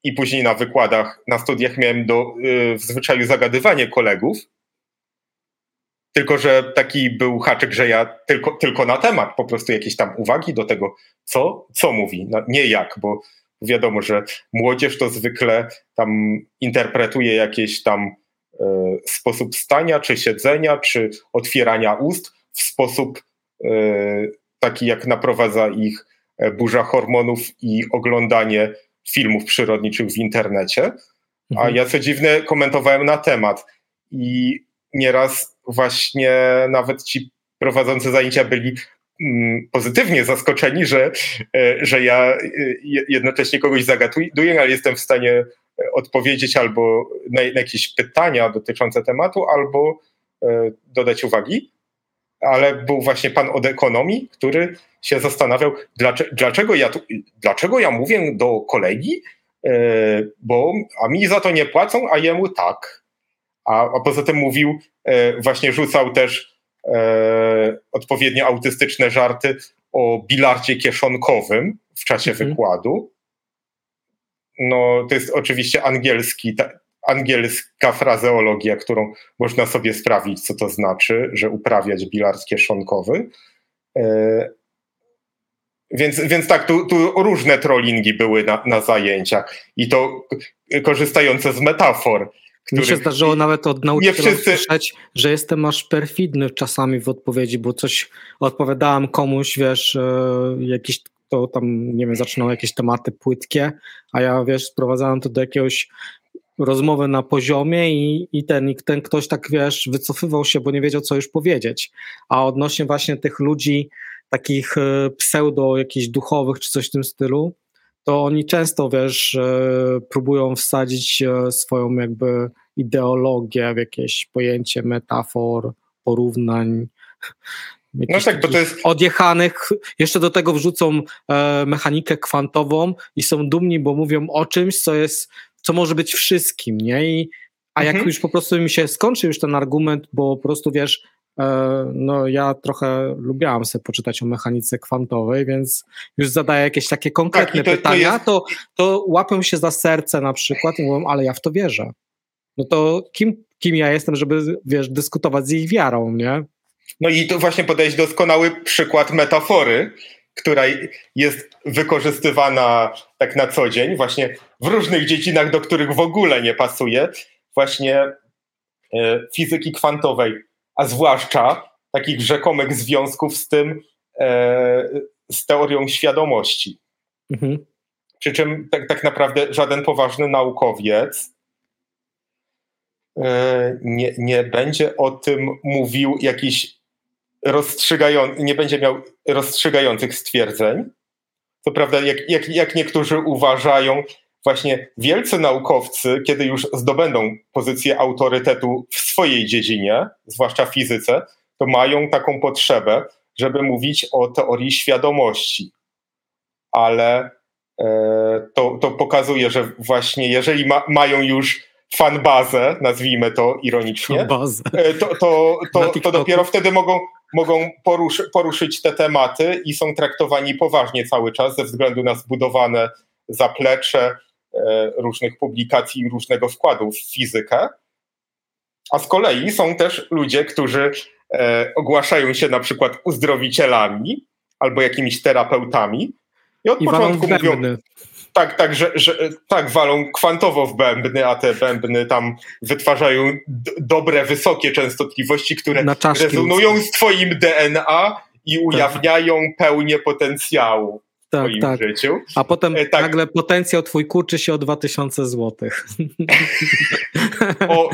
i później na wykładach, na studiach miałem do, w zwyczaju zagadywanie kolegów. Tylko, że taki był haczyk, że ja tylko, tylko na temat, po prostu jakieś tam uwagi do tego, co, co mówi, no, nie jak, bo wiadomo, że młodzież to zwykle tam interpretuje jakiś tam e, sposób stania, czy siedzenia, czy otwierania ust w sposób e, taki, jak naprowadza ich e, burza hormonów i oglądanie filmów przyrodniczych w internecie. A mhm. ja co dziwne komentowałem na temat i nieraz właśnie nawet ci prowadzący zajęcia byli pozytywnie zaskoczeni, że, e, że ja e, jednocześnie kogoś zagaduję, ale jestem w stanie e, odpowiedzieć albo na, na jakieś pytania dotyczące tematu, albo dodać uwagi. Ale był właśnie pan od ekonomii, który się zastanawiał, dlaczego, ja, tu, dlaczego ja mówię do kolegi, bo a mi za to nie płacą, a jemu tak. A, a poza tym mówił, właśnie rzucał też odpowiednio autystyczne żarty o bilardzie kieszonkowym w czasie mhm. wykładu. No, to jest oczywiście angielski, ta, angielska frazeologia, którą można sobie sprawdzić, co to znaczy, że uprawiać bilard kieszonkowy. E, więc, więc tak, tu, tu różne trollingi były na, na zajęciach i to korzystające z metafor. Mi się zdarzyło nawet od nauczyciela wszyscy... słyszeć, że jestem aż perfidny czasami w odpowiedzi, bo coś odpowiadałem komuś, wiesz, e, jakiś to tam, nie wiem, zaczynał jakieś tematy płytkie, a ja, wiesz, sprowadzałem to do jakiegoś rozmowy na poziomie i, i, ten, i ten ktoś tak, wiesz, wycofywał się, bo nie wiedział, co już powiedzieć. A odnośnie właśnie tych ludzi takich e, pseudo jakichś duchowych czy coś w tym stylu, to oni często, wiesz, próbują wsadzić e, swoją jakby ideologię w jakieś pojęcie metafor, porównań. No tak, bo to jest... Odjechanych, jeszcze do tego wrzucą e, mechanikę kwantową i są dumni, bo mówią o czymś, co jest, co może być wszystkim, nie? I, a jak mhm. już po prostu mi się skończy już ten argument, bo po prostu wiesz, E, no ja trochę lubiłam sobie poczytać o mechanice kwantowej, więc już zadaję jakieś takie konkretne tak, to, pytania, to, jest... to, to łapią się za serce na przykład i mówią, ale ja w to wierzę. No to kim, kim ja jestem, żeby wiesz, dyskutować z ich wiarą, nie? No i tu właśnie podejść doskonały przykład metafory, która jest wykorzystywana tak na co dzień, właśnie w różnych dziedzinach, do których w ogóle nie pasuje, właśnie e, fizyki kwantowej a zwłaszcza takich rzekomych związków z tym, e, z teorią świadomości. Mhm. Przy czym tak, tak naprawdę żaden poważny naukowiec e, nie, nie będzie o tym mówił jakiś rozstrzygający, nie będzie miał rozstrzygających stwierdzeń. Co prawda, jak, jak, jak niektórzy uważają, właśnie wielcy naukowcy, kiedy już zdobędą pozycję autorytetu w swojej dziedzinie, zwłaszcza fizyce, to mają taką potrzebę, żeby mówić o teorii świadomości. Ale e, to, to pokazuje, że właśnie jeżeli ma, mają już fanbazę, nazwijmy to ironicznie, e, to, to, to, to dopiero wtedy mogą, mogą poruszy, poruszyć te tematy i są traktowani poważnie cały czas ze względu na zbudowane zaplecze różnych publikacji i różnego wkładu w fizykę. A z kolei są też ludzie, którzy e, ogłaszają się na przykład uzdrowicielami albo jakimiś terapeutami i od I początku mówią, tak, tak, że, że, tak, walą kwantowo w bębny, a te bębny tam wytwarzają dobre, wysokie częstotliwości, które rezonują z twoim DNA i tak. ujawniają tak. pełnię potencjału tak, tak. życiu. A potem e, tak. nagle potencjał twój kurczy się o 2000 złotych. O,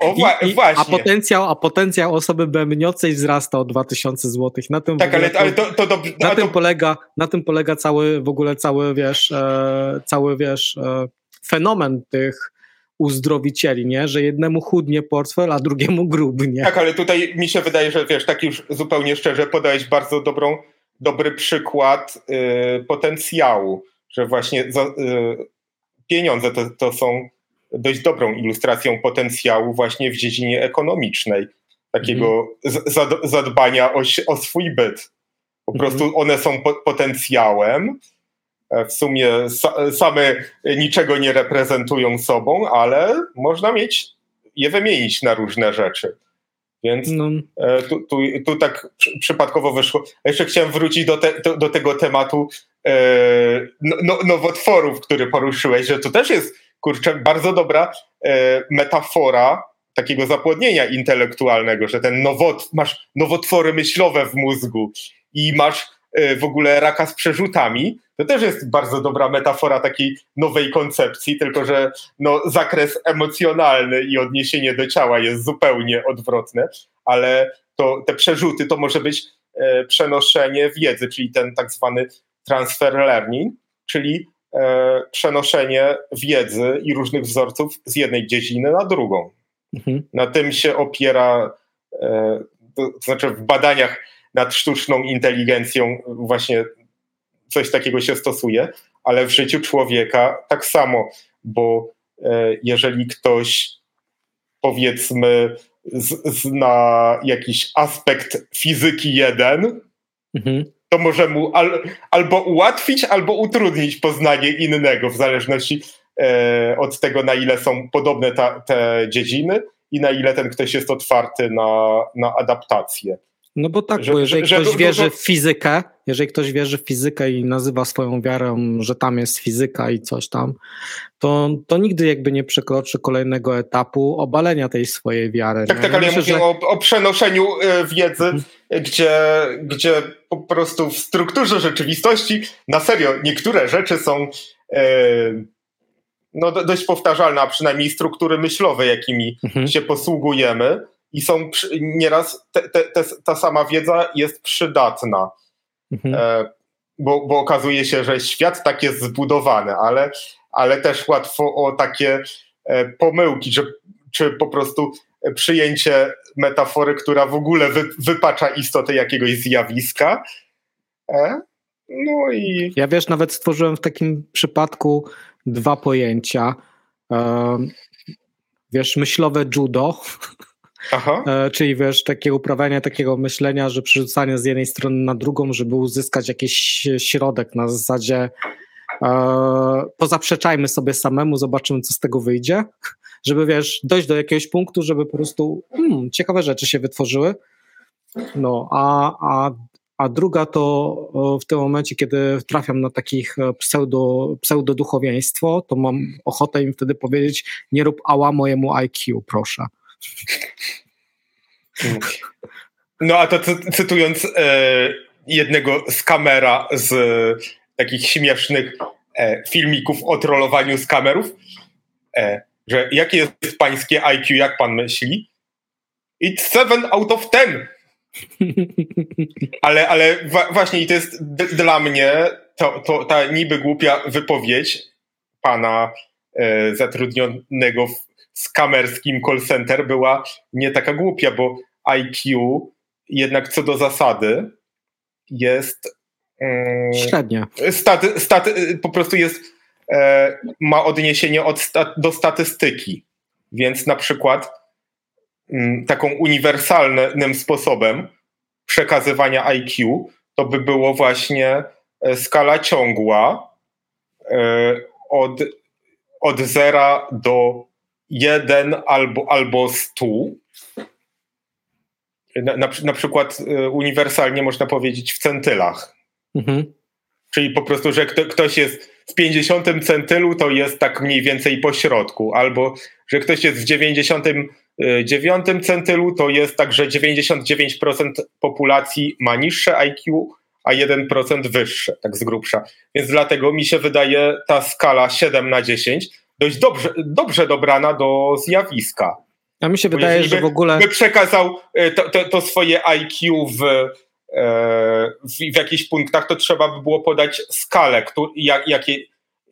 o I, właśnie. A potencjał, a potencjał osoby bębniącej wzrasta o 2000 złotych. Na tym tak, ale, ale to, to dobrze. Na, tym to... polega, na tym polega cały, w ogóle cały, wiesz, e, cały, wiesz, e, fenomen tych uzdrowicieli, nie? Że jednemu chudnie portfel, a drugiemu grubnie. Tak, ale tutaj mi się wydaje, że wiesz, tak już zupełnie szczerze podałeś bardzo dobrą, dobry przykład y, potencjału, że właśnie y, pieniądze to, to są dość dobrą ilustracją potencjału właśnie w dziedzinie ekonomicznej, takiego mm. zadbania o, o, swój byt. Po mm. prostu one są po, potencjałem, e, w sumie sa, same niczego nie reprezentują sobą, ale można mieć, je wymienić na różne rzeczy. Więc no. E, tu, tu, tu, tak przypadkowo wyszło. Jeszcze chciałem wrócić do, te, do, do tego tematu e, no, no, nowotworów, który poruszyłeś, że to też jest kurczę, bardzo dobra e, metafora takiego zapłodnienia intelektualnego, że ten nowot, masz nowotwory myślowe w mózgu i masz w ogóle raka z przerzutami, to też jest bardzo dobra metafora takiej nowej koncepcji, tylko że no, zakres emocjonalny i odniesienie do ciała jest zupełnie odwrotne, ale to, te przerzuty to może być e, przenoszenie wiedzy, czyli ten tak zwany transfer learning, czyli E, przenoszenie wiedzy i różnych wzorców z jednej dziedziny na drugą. Mhm. Na tym się opiera, e, to znaczy w badaniach nad sztuczną inteligencją właśnie coś takiego się stosuje, ale w życiu człowieka tak samo, bo e, jeżeli ktoś powiedzmy zna jakiś aspekt fizyki jeden, mhm to może mu al, albo ułatwić, albo utrudnić poznanie innego, w zależności e, od tego, na ile są podobne ta, te dziedziny i na ile ten ktoś jest otwarty na, na adaptację. No bo tak, że, bo jeżeli że, ktoś że, wierzy w fizykę, jeżeli ktoś wierzy w fizykę i nazywa swoją wiarą, że tam jest fizyka i coś tam, to, to nigdy jakby nie przekroczy kolejnego etapu obalenia tej swojej wiary. Tak, tak, ale ja mówię o, o, przenoszeniu e, wiedzy, hmm. gdzie, gdzie po prostu w strukturze rzeczywistości na serio niektóre rzeczy są e, no, dość powtarzalne, a przynajmniej struktury myślowe, jakimi hmm. się posługujemy i są nieraz te, te, te, ta sama wiedza jest przydatna. Mhm. E, bo, bo okazuje się, że świat tak jest zbudowany, ale, ale też łatwo o takie e, pomyłki, czy, czy po prostu przyjęcie metafory, która w ogóle wy, wypacza istotę jakiegoś zjawiska. E, no i. Ja wiesz, nawet stworzyłem w takim przypadku dwa pojęcia. E, wiesz, myślowe judo Aha. E, czyli wiesz, takie uprawianie takiego myślenia, że przerzucanie z jednej strony na drugą, żeby uzyskać jakiś środek na zasadzie e, pozaprzeczajmy sobie samemu, zobaczymy, co z tego wyjdzie, żeby wiesz, dojść do jakiegoś punktu, żeby po prostu hmm, ciekawe rzeczy się wytworzyły. No, a, a, a druga to w tym momencie, kiedy trafiam na takich e, pseudo, pseudoduchowieństwo, to mam ochotę im wtedy powiedzieć, nie rób ała mojemu IQ, proszę. No a to cytując e, jednego z kamera z e, takich śmiesznych e, filmików o trollowaniu z kamerów, e, że jakie jest pańskie IQ, jak pan myśli? It's 7 out of 10. Ale, ale właśnie i to jest dla mnie to, to, ta niby głupia wypowiedź pana e, zatrudnionego w skamerskim call center była nie taka głupia, bo IQ jednak co do zasady jest mm, średnia. Staty, staty, po prostu jest e, ma odniesienie od, do statystyki. Więc na przykład mm, taką uniwersalnym sposobem przekazywania IQ to by było właśnie e, skala ciągła e, od, od 0 do 1 albo, albo 100. Na, na, na przykład e, uniwersalnie można powiedzieć w centylach. Mhm. Czyli po prostu, że kto, ktoś jest w 50 centylu, to jest tak mniej więcej po środku, albo że ktoś jest w 99 centylu, to jest tak, że 99% populacji ma niższe IQ, a 1% wyższe, tak z grubsza. Więc dlatego mi się wydaje ta skala 7 na 10 dość dobrze, dobrze dobrana do zjawiska. A mi się Bo wydaje, że w ogóle. By przekazał e, to, to, to swoje IQ w, e, w, w jakichś punktach, to trzeba by było podać skalę, jak, jakie,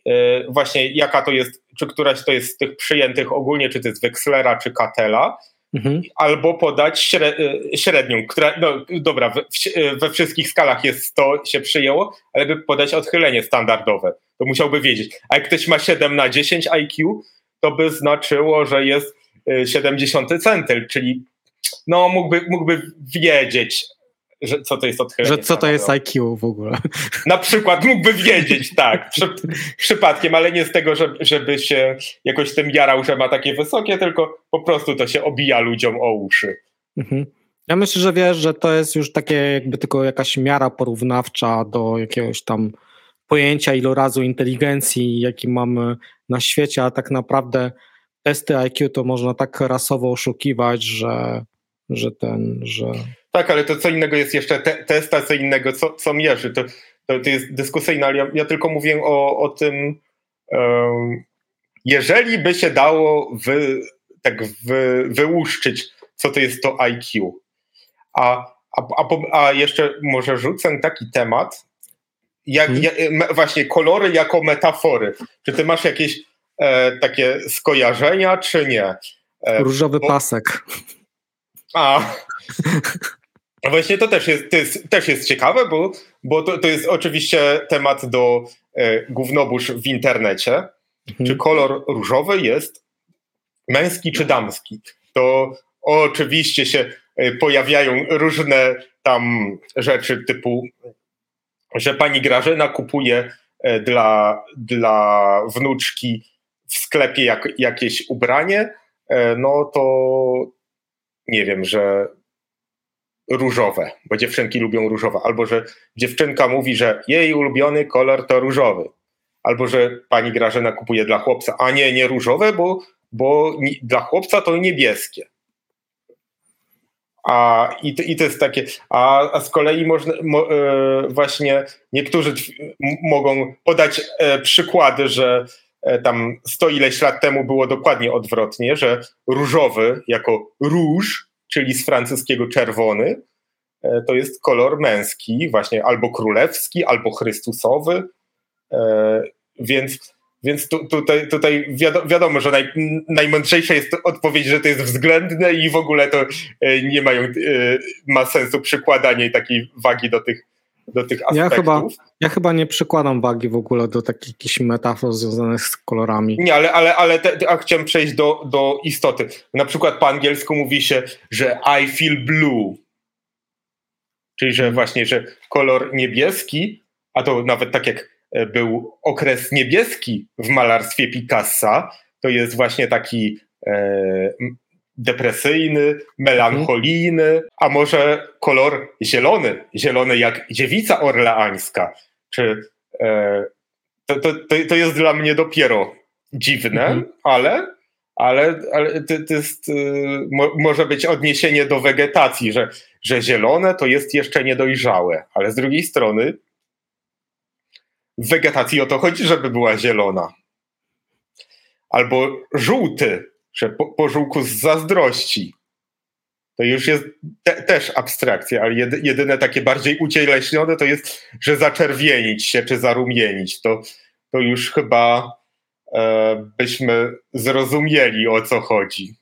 e, właśnie jaka to jest, czy któraś to jest z tych przyjętych ogólnie, czy to jest Wexlera, czy Katela mhm. albo podać y, średnią, która, no dobra, we, we wszystkich skalach jest 100, się przyjęło, ale by podać odchylenie standardowe, to musiałby wiedzieć. A jak ktoś ma 7 na 10 IQ, to by znaczyło, że jest 70 y, centyl, czyli no mógłby, mógłby wiedzieć, że co to jest odchylenie. Że co to jest IQ w ogóle. Na przykład mógłby wiedzieć, tak, przy, przypadkiem, ale nie z tego, żeby, żeby się jakoś tym jarał, że ma takie wysokie, tylko po prostu to się obija ludziom o uszy. Mhm. Ja myślę, że wiesz, że to jest już takie jakby tylko jakaś miara porównawcza do jakiegoś tam pojęcia ilorazu inteligencji, jaki mamy na świecie, a tak naprawdę testy IQ to można tak rasowo oszukiwać, że, że ten, że tak, ale to co innego jest jeszcze te, test, a co innego co, co mierzy. To, to, to jest dyskusyjne, ale ja, ja, tylko mówię o, o tym, um, jeżeli by się dało wy, tak wy, wyłuszczyć, co to jest to IQ. A, a, a, a jeszcze może rzucę taki temat, jak, hmm. jak, właśnie kolory jako metafory. Czy ty masz jakieś e, takie skojarzenia, czy nie? E, Różowy bo, pasek. A, właśnie to też jest, to jest, też jest ciekawe, bo, bo to, to jest oczywiście temat do e, w internecie. Mhm. Czy kolor różowy jest męski czy damski? To oczywiście się e, pojawiają różne tam rzeczy typu, że pani Grażyna kupuje e, dla, dla wnuczki w sklepie jak, jakieś ubranie, e, no to nie wiem, że różowe, bo dziewczynki lubią różowe, albo że dziewczynka mówi, że jej ulubiony kolor to różowy, albo że pani Grażyna kupuje dla chłopca, a nie, nie różowe, bo, bo dla chłopca to niebieskie. A, i, to, I to jest takie, a, a z kolei można, mo, e, właśnie niektórzy mogą podać e, przykłady, że e, tam sto ileś lat temu było dokładnie odwrotnie, że różowy jako róż czyli z francuskiego czerwony, e, to jest kolor męski, właśnie albo królewski, albo chrystusowy. E, więc, więc tu, tutaj, tutaj wiadomo, że naj, najmądrzejsza jest odpowiedź, że to jest względne i w ogóle to e, nie mają, ma sensu przykładanie takiej wagi do tych, do tych aspektów. Ja chyba, ja chyba nie przykładam wagi w ogóle do takich jakichś metafor związanych z kolorami. Nie, ale, ale, ale te, a chciałem przejść do, do istoty. Na przykład po angielsku mówi się, że I feel blue. Czyli, że właśnie, że kolor niebieski, a to nawet tak jak e, był okres niebieski w malarstwie Picassa, to jest właśnie taki e, depresyjny, melancholijny, a może kolor zielony, zielony jak dziewica orleańska. Czy, e, to, to, to jest dla mnie dopiero dziwne, mhm. ale, ale, ale to, to jest, mo, może być odniesienie do wegetacji, że, że zielone to jest jeszcze niedojrzałe, ale z drugiej strony w wegetacji o to chodzi, żeby była zielona. Albo żółty, że po, po żółku z zazdrości. To już jest te, też abstrakcja, ale jedy, jedyne takie bardziej ucieleśnione to jest, że zaczerwienić się czy zarumienić. To, to już chyba e, byśmy zrozumieli o co chodzi.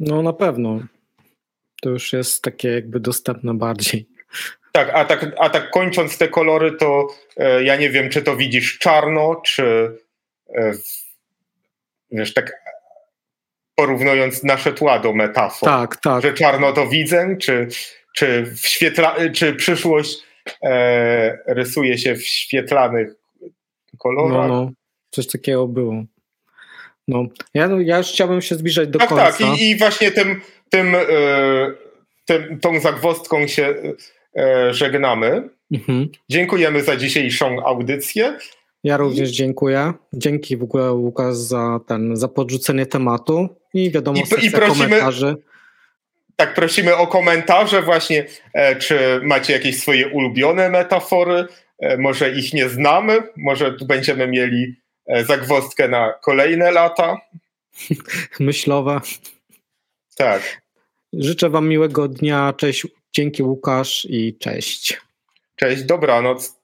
No na pewno. To już jest takie jakby dostępne bardziej. Tak, a tak, a tak kończąc te kolory, to e, ja nie wiem, czy to widzisz czarno, czy e, wiesz, tak porównując nasze tła do metafor. Tak, tak. Że czarno to widzę, czy, czy, w świetla, czy przyszłość e, rysuje się w świetlanych kolorach. No, no, coś takiego było. No, ja, no, ja już chciałbym się zbliżać do tak, końca. Tak, i, i właśnie tym, tym, e, tym, tą zagwozdką się żegnamy. Mhm. Dziękujemy za dzisiejszą audycję. Ja również dziękuję. Dzięki w ogóle Łukasz za ten, za podrzucenie tematu i wiadomo, I, i prosimy, komentarzy. Tak, prosimy o komentarze właśnie, e, czy macie jakieś swoje ulubione metafory, e, może ich nie znamy, może tu będziemy mieli e, zagwozdkę na kolejne lata. Myślowe. Tak. Życzę wam miłego dnia, cześć, dzięki Łukasz i cześć. Cześć, dobranoc.